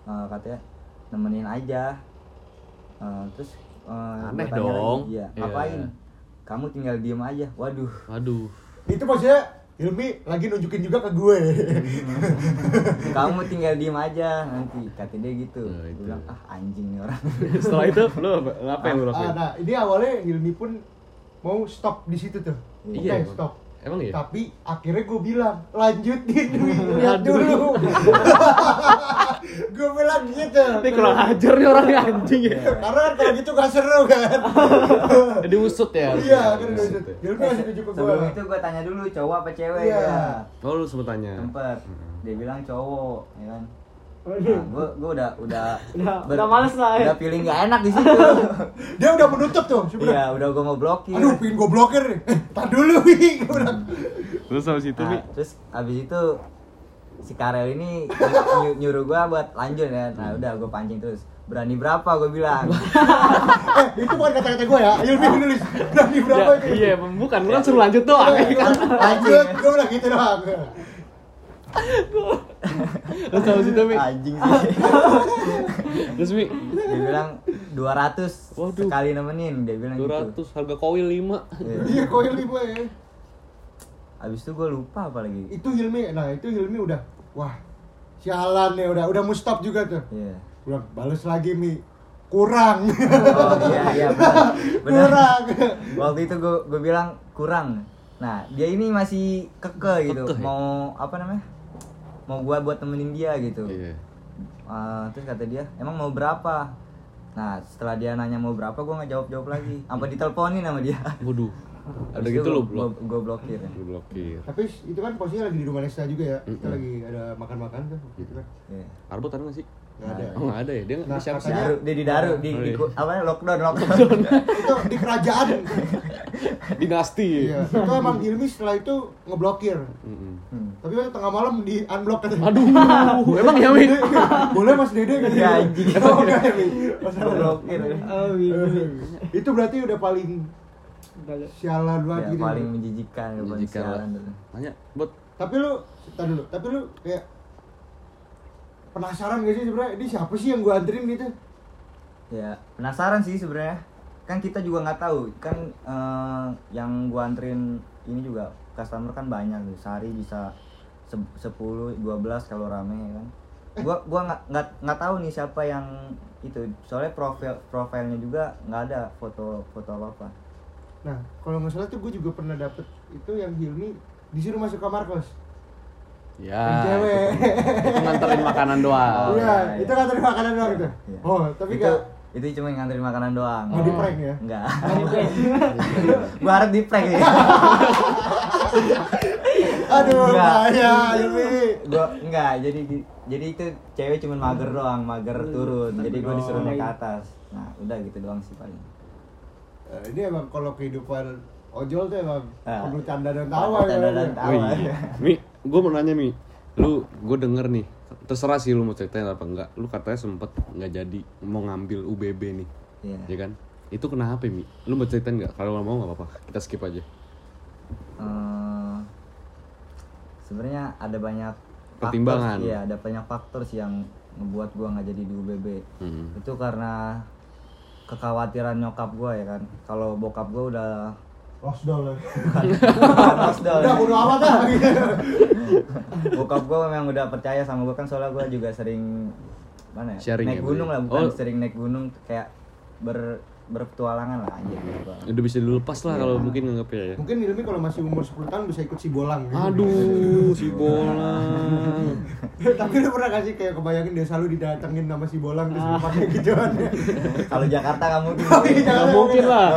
Eh, katanya nemenin aja Eh, terus eh, gua Aneh tanya lagi, dong. iya Iya. ngapain kamu tinggal diem aja waduh Aduh. Itu maksudnya Hilmi lagi nunjukin juga ke gue. (laughs) kamu tinggal diem aja nanti kata dia gitu Nah, gue bilang ah anjing nih orang (laughs) Setelah itu lu apa- apa yang lu Ah, nah, ini awalnya Hilmi pun mau stop di situ tuh. Oke, Iya, emang. stop. Emang iya? Tapi akhirnya gue bilang, lanjutin (laughs) lihat dulu. (laughs) gue bilang gitu. Ini kurang ajar nih orangnya anjing ya. Karena kan kalau gitu gak seru kan. (laughs) Diusut ya. Iya, kan Diusut ya. Hilmi masih ke gue. sebelum itu gue tanya dulu cowok apa cewek Iya. ya Oh lu sempet tanya. sempet dia bilang cowok ya kan. Nah, gue gue udah udah (laughs) Udah- udah males lah, ya. udah feeling gak enak di situ (laughs) Dia udah menutup tuh iya udah gue mau blokir Aduh, pingin gue blokir nih. Eh, tar dulu, Wi. Terus habis itu nah, terus abis itu si Karel ini ny- nyuruh gue buat lanjut ya nah udah gue pancing terus berani berapa gue bilang (laughs) Eh, itu bukan kata-kata gue ya. Hilmi yang nulis. Berani berapa Ya, itu? iya, bukan, lu kan suruh lanjut doang kan. Lanjut, gue bilang gitu doang. Terus habis itu Mi. anjing sih (laughs) Terus Mi, dia bilang 200 Waduh. sekali nemenin dia bilang gitu 200 harga koil 5. Iya. Iya, koil lima ya. abis itu gue lupa apa lagi Itu Hilmi, nah itu Hilmi udah, wah, sialan ya udah, udah mau stop juga tuh. iya Bilang, balas lagi Mi, kurang. oh iya iya benar (laughs) benar kurang. waktu itu gue gue bilang kurang nah dia ini masih keke gitu Kekeh ya? mau apa namanya mau gua buat temenin dia gitu Iya. Ah, terus kata dia emang mau berapa nah setelah dia nanya mau berapa gue nggak jawab jawab lagi apa diteleponin sama dia Waduh. Ada gitu lo blok. gue blokir ya. Lu blokir. Tapi itu kan posisinya lagi di rumah Nesta juga ya. Kita Mm-mm. lagi ada makan-makan tuh, gitu kan. Iya. Arbot ada nggak sih? Nggak ada. Oh ada ya? Dia nggak Nah, siapa sih? Daru, dia di daru di, Oh, di, iya. apa (laughs) lockdown lockdown itu di kerajaan. (laughs) Dinasti. iya. Itu emang Hilmi setelah itu ngeblokir. Mm-mm. Hmm. Tapi kan tengah malam di unblock katanya. Aduh, (laughs) emang ya Mi? Dede, Boleh Mas Dede kan? Iya, anjing. Oh, enggak ya? Gua Masalah. blokir Oh, gitu. Itu berarti udah paling sialan banget ya, gitu. paling menjijikan Menjijikan sialan. Tanya, buat Tapi lu, tar dulu, tapi lu kayak penasaran gak sih sebenarnya? Ini siapa sih yang gua anterin gitu? ya penasaran sih sebenarnya. Kan kita juga nggak tahu. Kan eh, yang gua anterin ini juga customer kan banyak tuh. Sehari bisa se- 10 12 kalau rame ya kan? Gua gua nggak nggak nggak tahu nih siapa yang itu. Soalnya profil profilnya juga nggak ada foto foto apa apa Nah, kalau nggak salah tuh gue juga pernah dapet itu yang Hilmi disuruh masuk kamar kos. Ya cewek. itu, itu nganterin makanan doang. Oh, iya, iya, itu iya. kan tadi makanan doang gitu. Iya. Oh, tapi itu gak itu cuma yang nganterin makanan doang mau di prank ya? enggak Di prank. (laughs) gua harap di prank ya (laughs) Aduh, bahaya Hilmi. gua enggak jadi jadi itu cewek cuman mager doang mager turun jadi gua disuruh naik ke atas nah udah gitu doang sih paling Eh, ini emang kalau kehidupan ojol tuh emang Ah. perlu canda dan tawa Canda ya. dan ya. tawa. Oh iya. Mi, gue mau nanya Mi, lu gue denger nih, terserah sih lu mau ceritain apa enggak. Lu katanya sempet nggak jadi mau ngambil UBB nih, Iya. ya kan? Itu kenapa Mi? Lu mau ceritain nggak? Kalau mau nggak apa-apa, kita skip aja. Eh, sebenarnya ada banyak faktor- Pertimbangan. iya ada banyak faktor sih yang ngebuat gua nggak jadi di UBB Hmm. itu karena kekhawatiran nyokap gue ya kan kalau bokap gue udah Lost doll. bukan (laughs) osdol. Udah bodo amat dah. bokap gue memang udah percaya sama gue kan soalnya gue juga sering mana ya Sharing naik ya, gunung Bro? lah bukan Oh. sering naik gunung kayak ber berpetualangan lah gitu gua. Udah bisa dilepas lah kalau mungkin nganggapnya ya. Mungkin Ilmi kalau masih umur 10 tahun bisa ikut si bolang gitu. Aduh, si bolang. (laughs) Tapi lu pernah kasih kayak kebayangin dia selalu didatengin sama si bolang terus pakai gituan (laughs) kalau Jakarta jangan Nggak mungkin lah.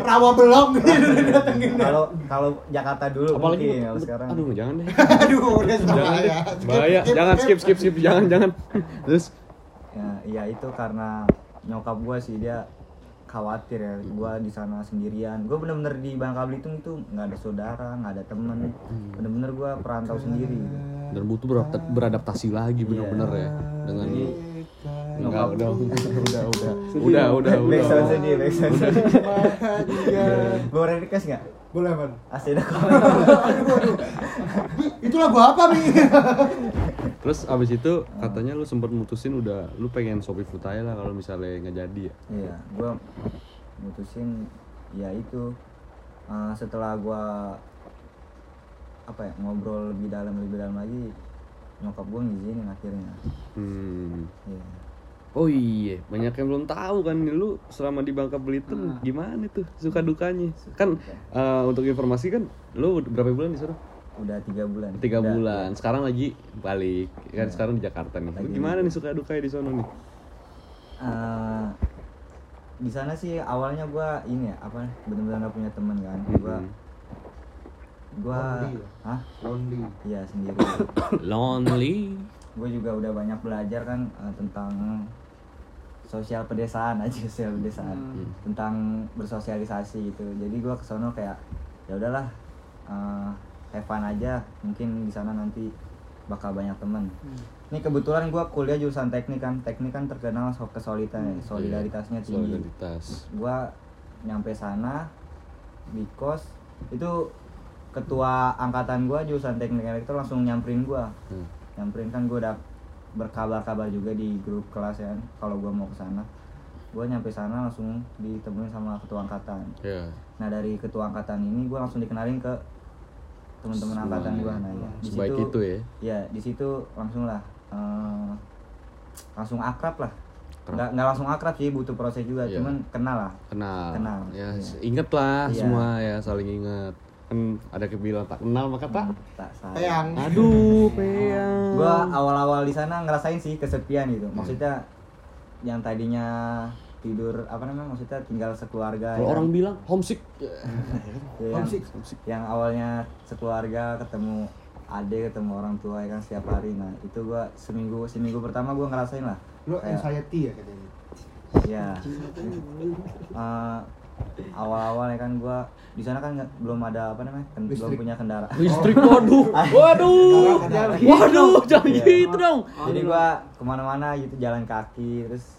Rawa belum gitu didatengin. kalau kalau Jakarta dulu Apalagi mungkin kalau sekarang Aduh, jangan deh. (laughs) Aduh, udah ya. Bahaya. Jangan skip skip skip jangan jangan. Terus ya, ya itu karena nyokap gue sih dia khawatir ya. Gue di sana sendirian. Gue bener-bener di Bangka Belitung itu nggak ada saudara nggak ada temen. Bener-bener gue perantau sendiri. Dan butuh beradaptasi, beradaptasi lagi bener-bener ya dengan Jadi, enggak udah udah udah udah udah udah udah sedih back sound sedih. Iya. boleh request nggak? Boleh, Man. asli dah Itu lagu apa, Mi? (laughs) terus abis itu katanya lu sempat mutusin udah lu pengen Shopee Food aja lah kalau misalnya nggak jadi ya? Iya gue mutusin ya itu. Eh, setelah gue apa ya ngobrol lebih dalam lebih dalam lagi nyokap gue ngizinin akhirnya. Hmm. Iya. oh iya banyak yang belum tahu kan lu selama di Bangka Belitung gimana tuh suka dukanya? Kan eh, untuk informasi kan lu berapa bulan di sana? Udah tiga bulan. Tiga Udah- bulan sekarang lagi balik. Kan Iya. sekarang di Jakarta nih. Lu Lagi gimana nih suka dukanya di sana nih? Eh, di sana sih awalnya gua ini ya apa benar-benar gak punya teman kan. Gua Mhm. gua Lonely ya? hah? Lonely. iya sendiri. (coughs) Lonely. Gue juga udah banyak belajar kan eh, tentang sosial pedesaan aja (laughs) sosial pedesaan. Hmm. tentang bersosialisasi gitu. Jadi gua kesono kayak ya udahlah eh, have fun aja. Mungkin di sana nanti bakal banyak temen. Ini kebetulan gua kuliah jurusan teknik kan. Teknik kan terkenal so kesulitan solidaritasnya tinggi. Solidaritas gua nyampe sana di kos itu ketua angkatan gua jurusan teknik elektro langsung nyamperin gua. Hmm. nyamperin kan gua udah berkabar-kabar juga di grup kelas ya kalau gua mau ke sana. Gua nyampe sana langsung ditemuin sama ketua angkatan. Ya nah dari ketua angkatan ini gua langsung dikenalin ke teman-teman Semua angkatan ya. gua. Nah ya di Sebaik situ itu ya. ya di situ langsung lah eh, langsung akrab lah. Nggak nggak langsung akrab sih butuh proses juga. Iya. cuman kenal lah. Kenal, Kenal, ya iya. inget lah Iya. semua ya saling inget kan ada kebilang tak kenal maka tak tak sayang. Aduh peyang gua awal-awal di sana ngerasain sih kesepian gitu. Maksudnya yang tadinya tidur apa namanya maksudnya tinggal sekeluarga kalau ya orang bilang homesick. (laughs) Ya, yang, Homesick. yang awalnya sekeluarga ketemu adik ketemu orang tua ya kan setiap hari. Nah itu gua seminggu seminggu pertama gua ngerasain lah. Lu Kayak- anxiety ya katanya. ya (laughs) Eh, awal-awal ya kan gua di sana kan belum ada apa namanya kan belum punya kendaraan. Listrik waduh. (laughs) Waduh. Ada. waduh jangan Iya. gitu dong. Jadi gua ke mana-mana gitu jalan kaki terus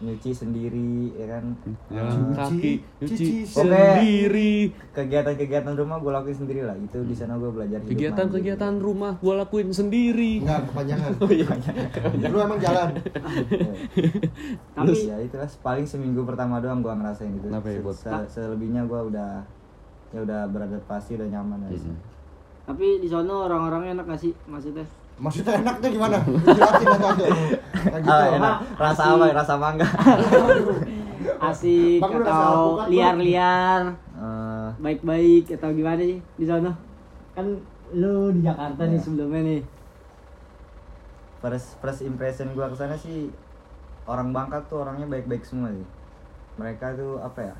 nyuci sendiri ya kan? Jalan Cuci, kaki nyuci cuci sendiri. Kegiatan-kegiatan rumah gua lakuin sendiri lah. Itu di sana gua belajar kegiatan-kegiatan rumah gua lakuin sendiri. Enggak, kepanjangan. (laughs) Lu emang jalan. (laughs) tapi Tapi- ya itulah paling seminggu pertama doang gua ngerasain gitu Kenapa ya, Se- Bot? se- selebihnya gua udah ya udah beradaptasi udah nyaman ya Mm-mm. Tapi di sana orang-orangnya enak gak sih maksudnya? Maksudnya enak tuh gimana? Jelasin satu-satu. Kayak gitu. Ah, enak. Rasa apa? ya? Rasa mangga. (laughs) Asik Bang, atau liar-liar, Eh, baik-baik atau gimana sih di sana? Kan lu di Jakarta nih Iya. sebelumnya nih. first first impression gua ke sana sih orang Bangka tuh orangnya baik-baik semua sih. Mereka tuh apa ya?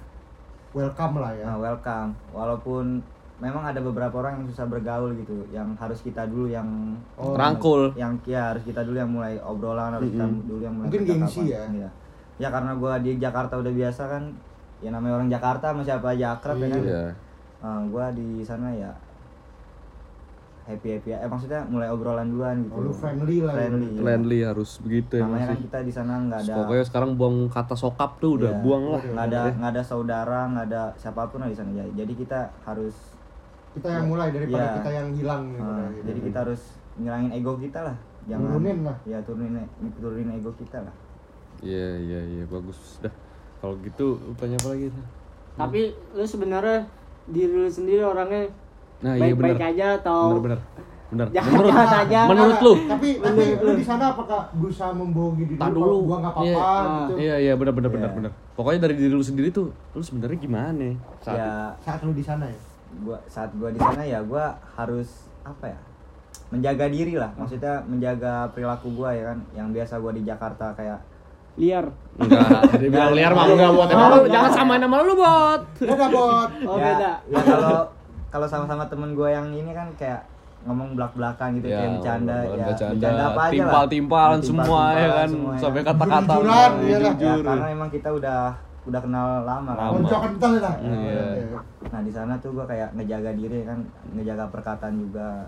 Welcome lah ya. Nah, welcome. Walaupun memang ada beberapa orang yang susah bergaul gitu, yang harus kita dulu yang Oh, rangkul yang ya harus kita dulu yang mulai obrolan harus kita Mm-mm. dulu yang mulai Mungkin gengsi ya? Iya. ya karena gua di Jakarta udah biasa kan ya namanya orang Jakarta sama siapa aja akrab ya kan Iya. Eh, gua di sana ya happy happy eh maksudnya mulai obrolan duluan gitu Oh, lu friendly lah ya. friendly, iya. friendly harus begitu ya namanya kan kita di sana nggak ada pokoknya sekarang buang kata sokap tuh udah Iya, buang lah nggak ada nggak ada saudara nggak ada siapa pun lah di sana jadi jadi kita harus Kita yang mulai daripada Iya. kita yang hilang gitu. eh, gitu. jadi kita harus ngilangin ego kita lah jangan Turunin lah. ya turunin turunin ego kita lah Iya iya iya bagus dah. Kalau gitu lu tanya apa lagi? tuh? Tapi lu sebenarnya diri lu sendiri orangnya Nah, iya baik-baik benar. aja atau Bener bener. Bener. Jahat Menurut jahat aja. menurut lu? Tapi tapi lu di sana apakah berusaha membohongi diri Tar lu? Gua nggak apa-apa Iya. gitu. Iya iya benar benar benar Iya. benar. Pokoknya dari diri lu sendiri tuh lu sebenarnya gimana saat ya Saat lu di sana ya. Gua saat gua di sana ya gua harus apa ya menjaga diri lah maksudnya menjaga perilaku gua ya kan yang biasa gua di Jakarta kayak liar. Enggak, (laughs) dia bilang liar mah enggak buat. Emang lu jangan samain sama lu, Bot. Dadah bot. Oh, ya, beda. ya kalau kalau sama-sama temen gua yang ini kan kayak ngomong belak belakan gitu Ya, kayak bercanda ya bercanda, apa aja lah timpal-timpalan semua ya kan, semua ya sampai Iya, iya lah. ya, jujur. karena emang kita udah udah kenal lama kan Lama. Konco kental lah. Iya. nah di sana tuh gua kayak ngejaga diri kan ngejaga perkataan juga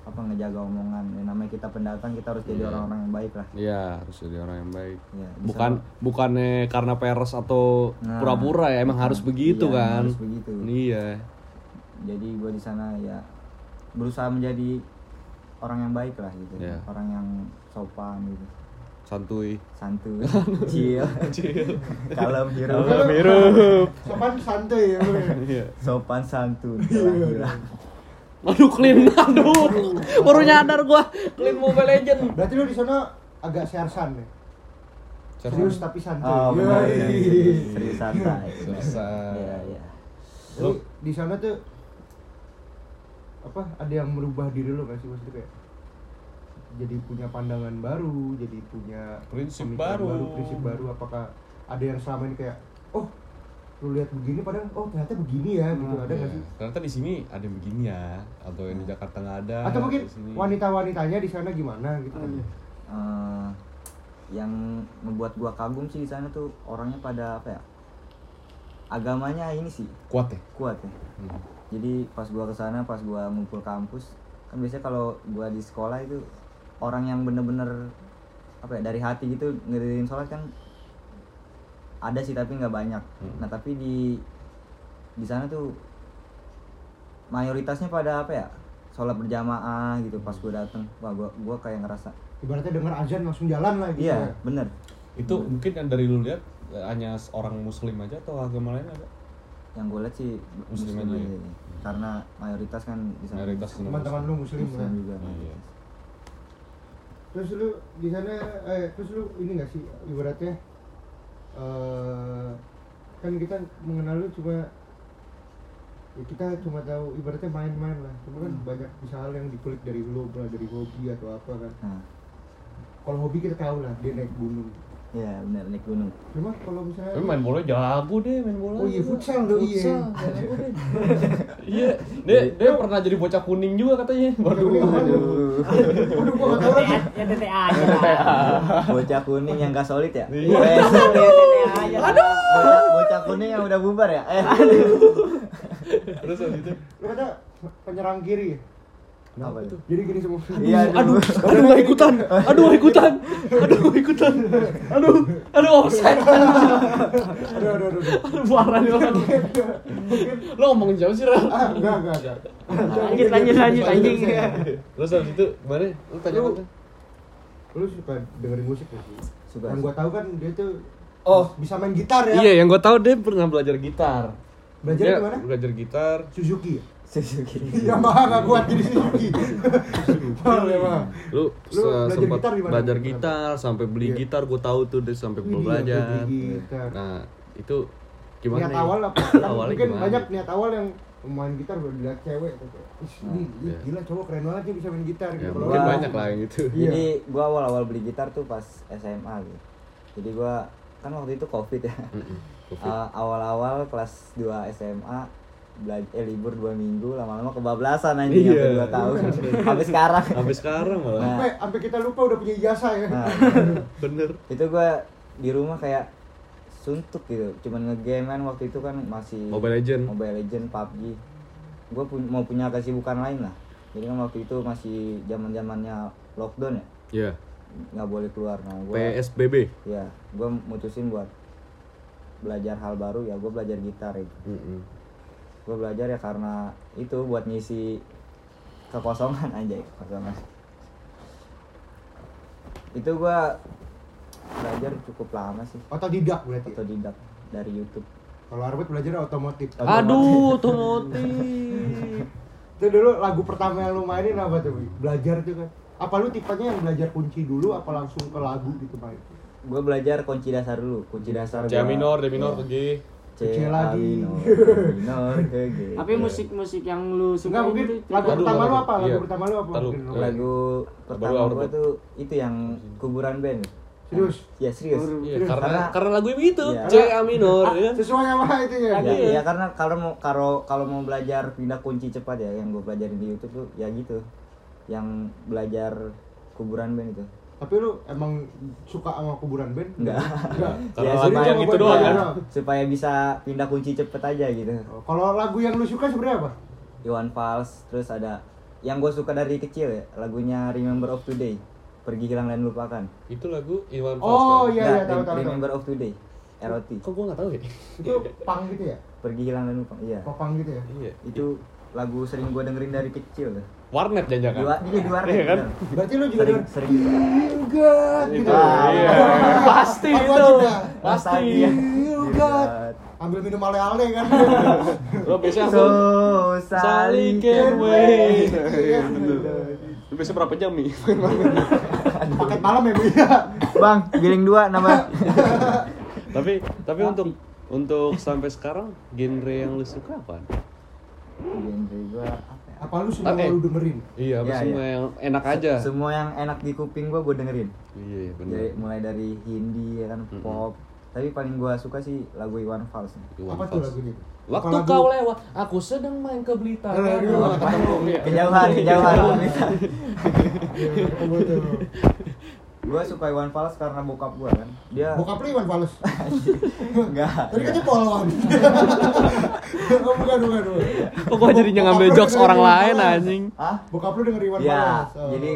apa ngejaga omongan ya, namanya kita pendatang kita harus jadi Iya. orang-orang yang baik lah Iya, harus jadi orang yang baik. Bisa. Bukan bukannya karena peres atau Nah. pura-pura ya, emang harus begitu Iya, kan. harus begitu. Iya. jadi gue di sana ya berusaha menjadi orang yang baik lah gitu Iya. orang yang sopan gitu Santuy. santuy (laughs) chill kalem hirup Kalem hirup. Sopan santai ya. bro. Iya. sopan santun telah gila. Aduh, clean aduh. Baru nyadar gua clean Mobile Legend. Berarti lu di sana agak sersan ya. Serius tapi santai. oh benar benar. serius santai Selesai. iya iya Lu di sana tuh apa ada yang merubah diri lu gak sih maksudnya kayak jadi punya pandangan baru, jadi punya Prinsip pemikiran baru. prinsip baru apakah ada yang selama ini kayak oh lu lihat begini padahal oh ternyata begini ya gitu ada nggak sih Iya. Ternyata di sini ada yang begini ya, atau yang di Jakarta nggak ada. atau mungkin di sini. wanita-wanitanya di sana gimana gitu kan Eh, yang membuat gua kagum sih di sana tuh orangnya pada apa ya agamanya ini sih kuat ya. kuat ya Hmm. jadi pas gua ke sana pas gua ngumpul kampus kan biasanya kalau gua di sekolah itu orang yang bener-bener apa ya dari hati gitu ngedirin sholat kan ada sih tapi nggak banyak Hmm. nah tapi di di sana tuh mayoritasnya pada apa ya sholat berjamaah gitu pas gua dateng wah gua gua kayak ngerasa ibaratnya dengar azan langsung jalan lah gitu iya ya. bener Itu mungkin yang dari lu lihat eh, hanya orang muslim aja atau agama lain ada? yang gue lihat sih Muslim muslim, aja aja ya? karena mayoritas kan di sana Mayoritas teman-teman lu muslim muslim lah juga Iya. Terus lu di sana eh terus lu ini gak sih ibaratnya eh kan kita mengenal lu cuma ya kita cuma tahu ibaratnya main-main lah. Cuma kan banyak bisa hal yang dikulik dari lu dari hobi atau apa kan. Nah kalau hobi kita tahu lah dia naik gunung Iya benar naik gunung. cuma kalau misalnya Tapi main bola jago deh, main bola. Oh iya, futsal tuh, iya. (laughs) Iya, dia dia pernah jadi bocah kuning juga katanya. Waduh. Waduh. Waduh, gua gak tahu lagi. Ya TTA aja. Bocah kuning yang gak solid ya? Iya. Eh, TTA aja lah. bocah, bocah kuning yang udah bubar ya? Eh. (laughs) Terus habis itu Lu kata penyerang kiri ya? Apa itu? Jadi gini semua. Iya, aduh, aduh gak ikutan. Aduh gak ikutan. Aduh gak ikutan. Aduh, aduh offside. (laughs) Aduh, aduh, aduh. aduh. Aduh parah nih orang. Lo ngomongin jauh sih, Ral. Ah, enggak, enggak, enggak. Lanjut lanjut lanjut anjing. Terus habis itu gimana? Lu tanya apa? Lu suka dengerin musik gak sih? Suka. Yang gua tahu kan dia tuh Oh. bisa main gitar ya. Iya, yang gue tahu dia pernah belajar gitar. Belajar di mana? Belajar gitar. Suzuki? Suzuki. Yamaha gak kuat jadi Suzuki. Ya. Lu, Lu belajar sempat gitar belajar gitar sampai beli Iya. gitar gue tahu tuh dia sampai Wih, dia belajar. gitar. Nah, itu gimana? niat nih? awal apa? Kan (laughs) Awalnya mungkin gimana? banyak niat awal yang main gitar udah dilihat cewek tuh kayak, "Ih, ini, ini iya. gila cowok keren banget nih bisa main gitar Ya, gitu. Mungkin Wah. banyak lah yang gitu. Iya. Jadi gua awal-awal beli gitar tuh pas SMA gitu. Jadi gua kan waktu itu Covid ya. Mm-mm, Covid. Uh, awal-awal kelas 2 SMA belajar eh, libur dua minggu lama-lama kebablasan anjing Iya. sampai dua tahun (laughs) sampai sekarang Sampai sekarang malah. Nah. sampai sampai kita lupa udah punya ijazah ya. nah, (laughs) Bener. itu gua di rumah kayak suntuk gitu cuman ngegame kan waktu itu kan masih Mobile Legend. Mobile Legend PUBG gue mau punya kesibukan lain lah jadi kan waktu itu masih zaman zamannya lockdown ya Iya. nggak boleh keluar nah gua PSBB. ya gue mutusin buat belajar hal baru ya gue belajar gitar itu Mm-mm. Gue belajar ya karena itu buat ngisi kekosongan aja kekosongan itu gue belajar cukup lama sih Otodidak berarti. otodidak dari YouTube. Kalau Arbet belajar otomotif. Aduh, (laughs) otomotif. Itu dulu lagu pertama yang lu mainin apa tuh? Belajar tuh kan. Apa lu tipenya yang belajar kunci dulu apa langsung ke lagu gitu main? Gue belajar kunci dasar dulu, kunci dasar. C minor, D minor Iya. ke G. C lagi. minor, ke G. Tapi musik-musik yang lu suka Enggak mungkin itu- lagu Aduh, pertama lu lagu. apa? Lagu Iya. pertama lu apa? Ntar lu. Mungkin lu- Lagu pertama gue tuh itu yang kuburan band. Serius? Ya serius. Iya, Serius? karena Karena- karena lagu begitu, Iya. C A minor ya kan. Sesuai sama (laughs) itu ya. Ya, Iya. ya karena kalau mau kalau kalau mau belajar pindah kunci cepat ya yang gue pelajarin di YouTube tuh ya gitu. Yang belajar kuburan band itu. Tapi lu emang suka sama kuburan band? Enggak. Enggak. (laughs) Ya, supaya- yang itu buat doang kan. Supaya bisa pindah kunci cepet aja gitu. Oh, Kalau lagu yang lu suka sebenarnya apa? Iwan Fals, terus ada yang gue suka dari kecil ya, lagunya Remember of Today, Pergi Hilang dan Lupakan. Itu lagu Iwan Fals. Oh kan? iya iya tahu tahu. tahu. Remember of Today, ROT, Kok gua enggak tahu ya? Itu pang gitu ya? Pergi Hilang dan Lupakan. Iya. Popang gitu ya? Iya. Itu lagu sering gue dengerin dari kecil tuh. Warnet Di, jangan. wa- iya, di warnet. Iya kan? Berarti lu juga Sering sering Feel good gitu. Ah, Iya. (laughs) Pasti itu. Pasti. Feel good. Ambil minum ale-ale kan. (laughs) Lo biasanya So aku saling. Iya. Lu biasanya berapa jam nih? (laughs) Paket malam ya, Bu ya. Bang, giling dua nama. tapi tapi untuk untuk sampai sekarang genre yang lu suka apa? Genre gue apa ya? Apa lu semua Eh. lu dengerin? Iya, apa Iya, semua iya. yang enak aja. Semua yang enak di kuping gue gue dengerin. Iya, iya benar. Jadi mulai dari Hindi ya kan, Mm-mm. pop. Tapi paling gue suka sih lagu Iwan Fals. Iwan Apa tuh Fals. lagunya? Waktu Apa lagu- kau lewat, aku sedang main ke Blitar. Iya, iya. Kejauhan, kejauhan. (laughs) Gue suka Iwan Fals karena bokap gue kan. Dia Bokap lu Iwan Fals. (laughs) enggak. Tadi katanya polwan. (laughs) Oh, bukan, bukan, bukan. Kok gua jadinya ngambil jokes orang lain anjing? Hah? Bokap lu denger Iwan Ya, Fals. Oh. jadi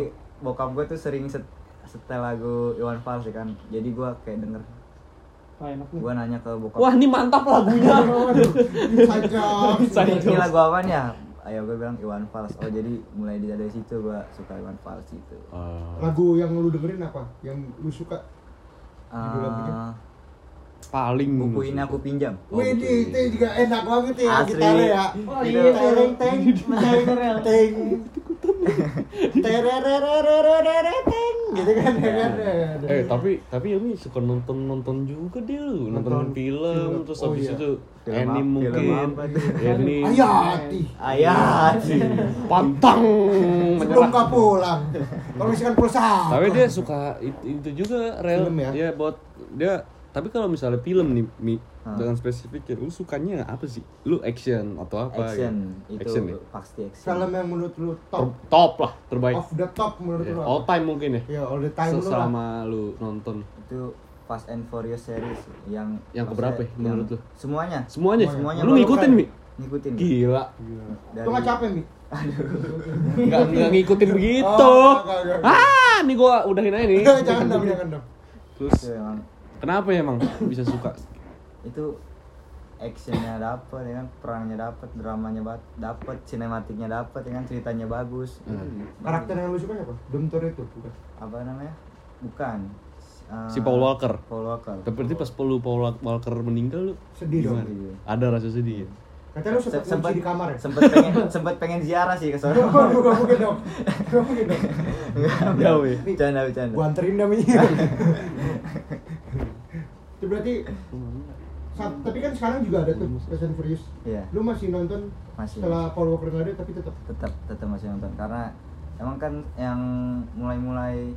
bokap gue tuh sering set, setel lagu Iwan Fals ya kan. Jadi gue kayak denger. Wah. Gue nanya ke bokap. Wah, ini mantap lagunya. Ini lagu apa ya? Ayo gue bilang Iwan Fals. Oh jadi mulai dari situ gue suka Iwan Fals itu. Ah, Lagu yang lu dengerin apa? Yang lu suka? Judul lagunya? Eh, paling buku ini aku pinjam. Oh, Wih, betul, itu juga enak banget ya Asli. gitarnya ya. Oh iya, tereng teng, tereng tereng. Teng. Tererererererere, teng. Gitu kan ya kan. Eh tapi tapi Yumi suka nonton nonton juga dia nonton, Nonton film, film. terus Oh, habis iya. itu Film anime mungkin (laughs) anime Ayati. Ayat. (laughs) pantang Sebelum kau pulang. Kalau misalkan pulsa. tapi dia suka itu, juga real Film ya? buat dia tapi kalau misalnya film nih Mi, Hah. dengan spesifik ya, lu sukanya apa sih lu action atau apa Action gitu? itu action ya pasti action. film yang menurut lu Ter- top top lah terbaik of the top menurut Ya, lu all time mungkin ya Ya, all the time selama lu nonton itu Fast and Furious series yang Yang keberapa ya, menurut yang- lu? Semuanya. semuanya, Semuanya lu ngikutin mi Ngikutin. gila Lu nggak capek, Mi? nggak nggak ngikutin begitu Oh, enggak, enggak, enggak. ah nih gua udahin aja nih (laughs) jangan dong, jangan dong. terus kenapa ya emang bisa suka itu actionnya dapet ya kan perangnya dapet dramanya bat dapet sinematiknya dapet ya kan ceritanya bagus Hmm. Karakter yang lu suka siapa? Domtor itu, bukan? apa namanya bukan Eh, Si Paul Walker. Paul Walker Berarti pas Paul Paul Walker meninggal lu Sedih dong. Ada rasa sedih ya? Katanya lu sempat sempet kunci di kamar ya? sempet pengen (laughs) sempet pengen ziarah sih ke sana Gak mungkin dong. Gak mungkin dong. (laughs) Jauh ya? bercanda bercanda Gua anterin dah, Mi. (laughs) Itu berarti sa- tapi kan sekarang juga ada tuh Fast and Furious. Iya. Lu masih nonton Masih. setelah Paul Walker nggak ada tapi tetap tetap tetap masih nonton karena emang kan yang mulai-mulai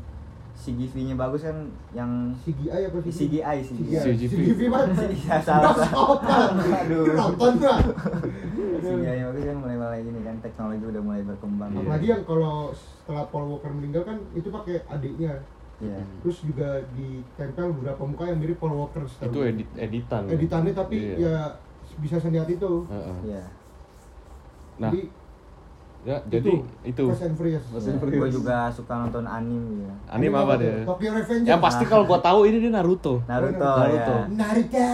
CGV-nya bagus kan yang CGI apa sih? CGI CGI. CGV. CGV mana? (laughs) Salah. (laughs) Aduh. (laughs) Aduh. Nonton gak? CGI bagus kan mulai-mulai ini kan teknologi udah mulai berkembang. Apalagi yang kalau setelah Paul Walker meninggal kan itu pakai adiknya. Iya. Terus juga ditempel beberapa muka yang mirip Paul Walker. Itu edit editan. Editannya tapi Iya. ya bisa seniat itu. Heeh. Iya. Nah, Jadi ya jadi itu. Fast and Furious. Fast and Gue juga suka nonton anime gitu. Anime apa dia? Tokyo Revengers. Yang pasti kalau gua tahu ini dia Naruto. Naruto, Naruto. ya. Naruto. Iya,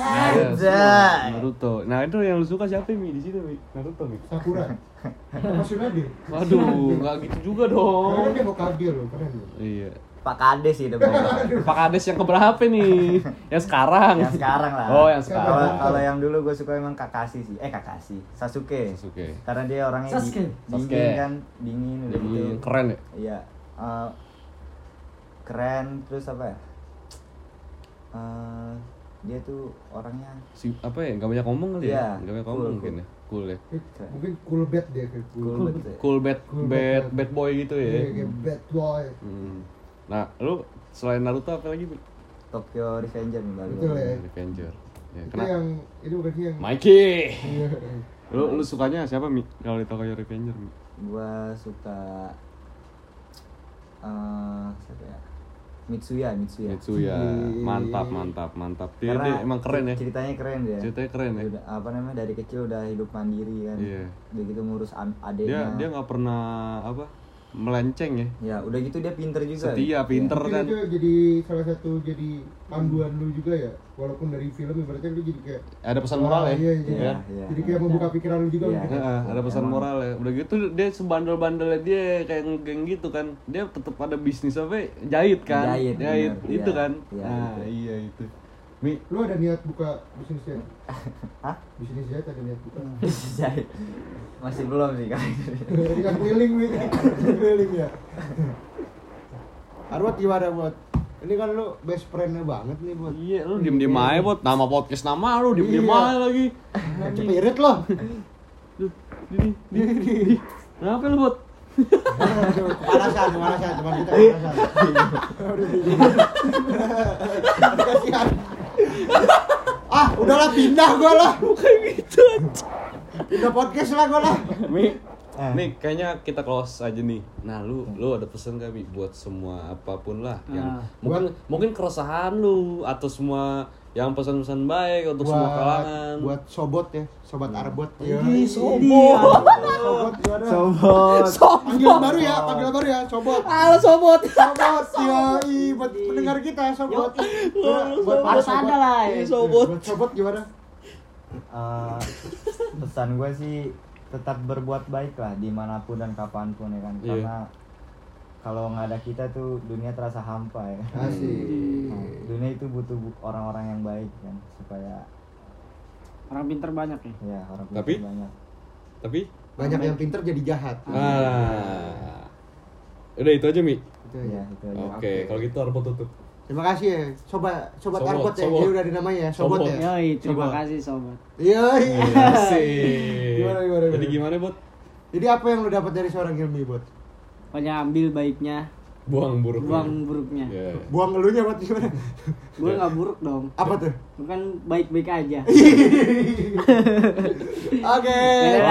Anjay. Naruto. Nah, itu yang lu suka siapa Mi di situ Mi? Naruto Mi. Sakura. (laughs) Mas Yunadi. Waduh, nggak gitu juga Karena kan dong. dia Hokage loh, keren loh. Iya. Pak Kades sih. Pak Kades yang keberapa nih? Yang sekarang. yang sekarang lah Oh, yang sekarang. kalau yang dulu gue suka emang Kakashi sih eh Kakashi Sasuke Sasuke. karena dia orangnya di- Sasuke. dingin Sasuke. kan dingin udah gitu keren ya. iya eh, keren terus apa ya Eh, dia tuh orangnya Si apa ya? Gak banyak ngomong kali Iya, ya? Gak banyak cool, ngomong cool. mungkin ya. Cool ya. Mungkin cool bad dia kayak cool. cool banget Cool bad Cool bad bad. bad boy gitu Iya, ya. kayak bad boy. Hmm. Nah, lu selain Naruto apa lagi? Tokyo Revenger nih baru Betul ya. Revenger. Ya, Itu kenapa? yang itu bukan sih yang Mikey. Iya. Lu lu sukanya siapa Mi? Kalau di Tokyo Revenger Mi? gua suka eh siapa ya Mitsuya Mitsuya Mitsuya. Iya. Mantap, mantap, mantap. Dia, dia emang keren ya. ceritanya keren dia Ceritanya keren ya. udah apa namanya dari kecil udah hidup mandiri kan Iya. udah gitu ngurus an- Dia adeknya dia nggak pernah apa? Melenceng ya. ya udah gitu dia pinter juga Setia, pinter Mungkin kan. itu jadi salah satu jadi panduan lu juga ya walaupun dari film ibaratnya lu jadi kayak Ada pesan moral ya. iya, iya, ya? Iya. jadi kayak membuka pikiran lu juga Iya. mungkin. Heeh, ada pesan Emang. moral ya. Udah gitu dia sebandel-bandelnya dia kayak ngegeng gitu kan. Dia tetap ada bisnis apa? ya? Jahit kan? Jahit, bener. itu Iya. kan. Iya, nah, itu. iya itu. Mi, lu ada niat buka bisnis ya (laughs) Hah? bisnis ya ada niat buka (laughs) Jahit. masih belum sih kali ini. Tadi kan keliling wi keliling ya Arwat gimana buat ini kan lu best friendnya banget nih buat iya lu diem-diem aja bot. Nama podcast nama lu diem-diem Iya. aja lagi. cepet irit loh Duh, Ini, ini, ini. Kenapa lu bot? kepanasan kepanasan teman kita kepanasan Kasihan. Ah udahlah pindah gua lah Kayak gitu. pindah podcast lah gua lah Mi, Eh. nih kayaknya kita close aja nih. Nah, lu lu ada pesan gak Mi buat semua apa pun lah yang Ah. mungkin mungkin keresahan lu atau semua yang pesan-pesan baik untuk semua kalangan. buat sobot ya sobat arbot ya Ih, sobot. sobot gimana Sobot. panggilan baru ya panggilan baru ya sobot Halo sobot. sobot (laughs) yoi buat pendengar kita sobot buat para Harus sobot. ada lah ya. Sobot. buat sobot gimana Eh, pesan gue sih tetap berbuat baik lah di mana pun dan kapan pun ya kan Iya. karena kalau nggak ada kita tuh dunia terasa hampa ya asik Nah, dunia itu butuh bu- orang-orang yang baik kan supaya Orang pinter banyak ya. ya orang pintar Tapi? banyak Tapi banyak yang pinter jadi jahat ah. Udah itu aja Mi. Itu ya aja. itu aja Oke, Oke. kalau gitu harus tutup. terima kasih ya sobat sobat, Sobot, arbot ya sobot. Jadi udah dinamai ya sobot, Sobot. ya Yoi, terima Sobot. kasih sobat. yoi Asik. Gimana, gimana, Jadi gimana? gimana, Bot? jadi apa yang lu dapat dari seorang ilmi bot Pokoknya ambil baiknya, Buang buruk. buang buruknya. Ya. buang elunya buat gimana Gue nggak buruk dong. apa tuh Bukan baik-baik aja. (laughs) oke Oke,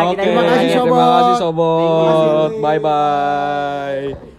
kita terima kasih, terima Sobot. kasih Sobot. Bye bye.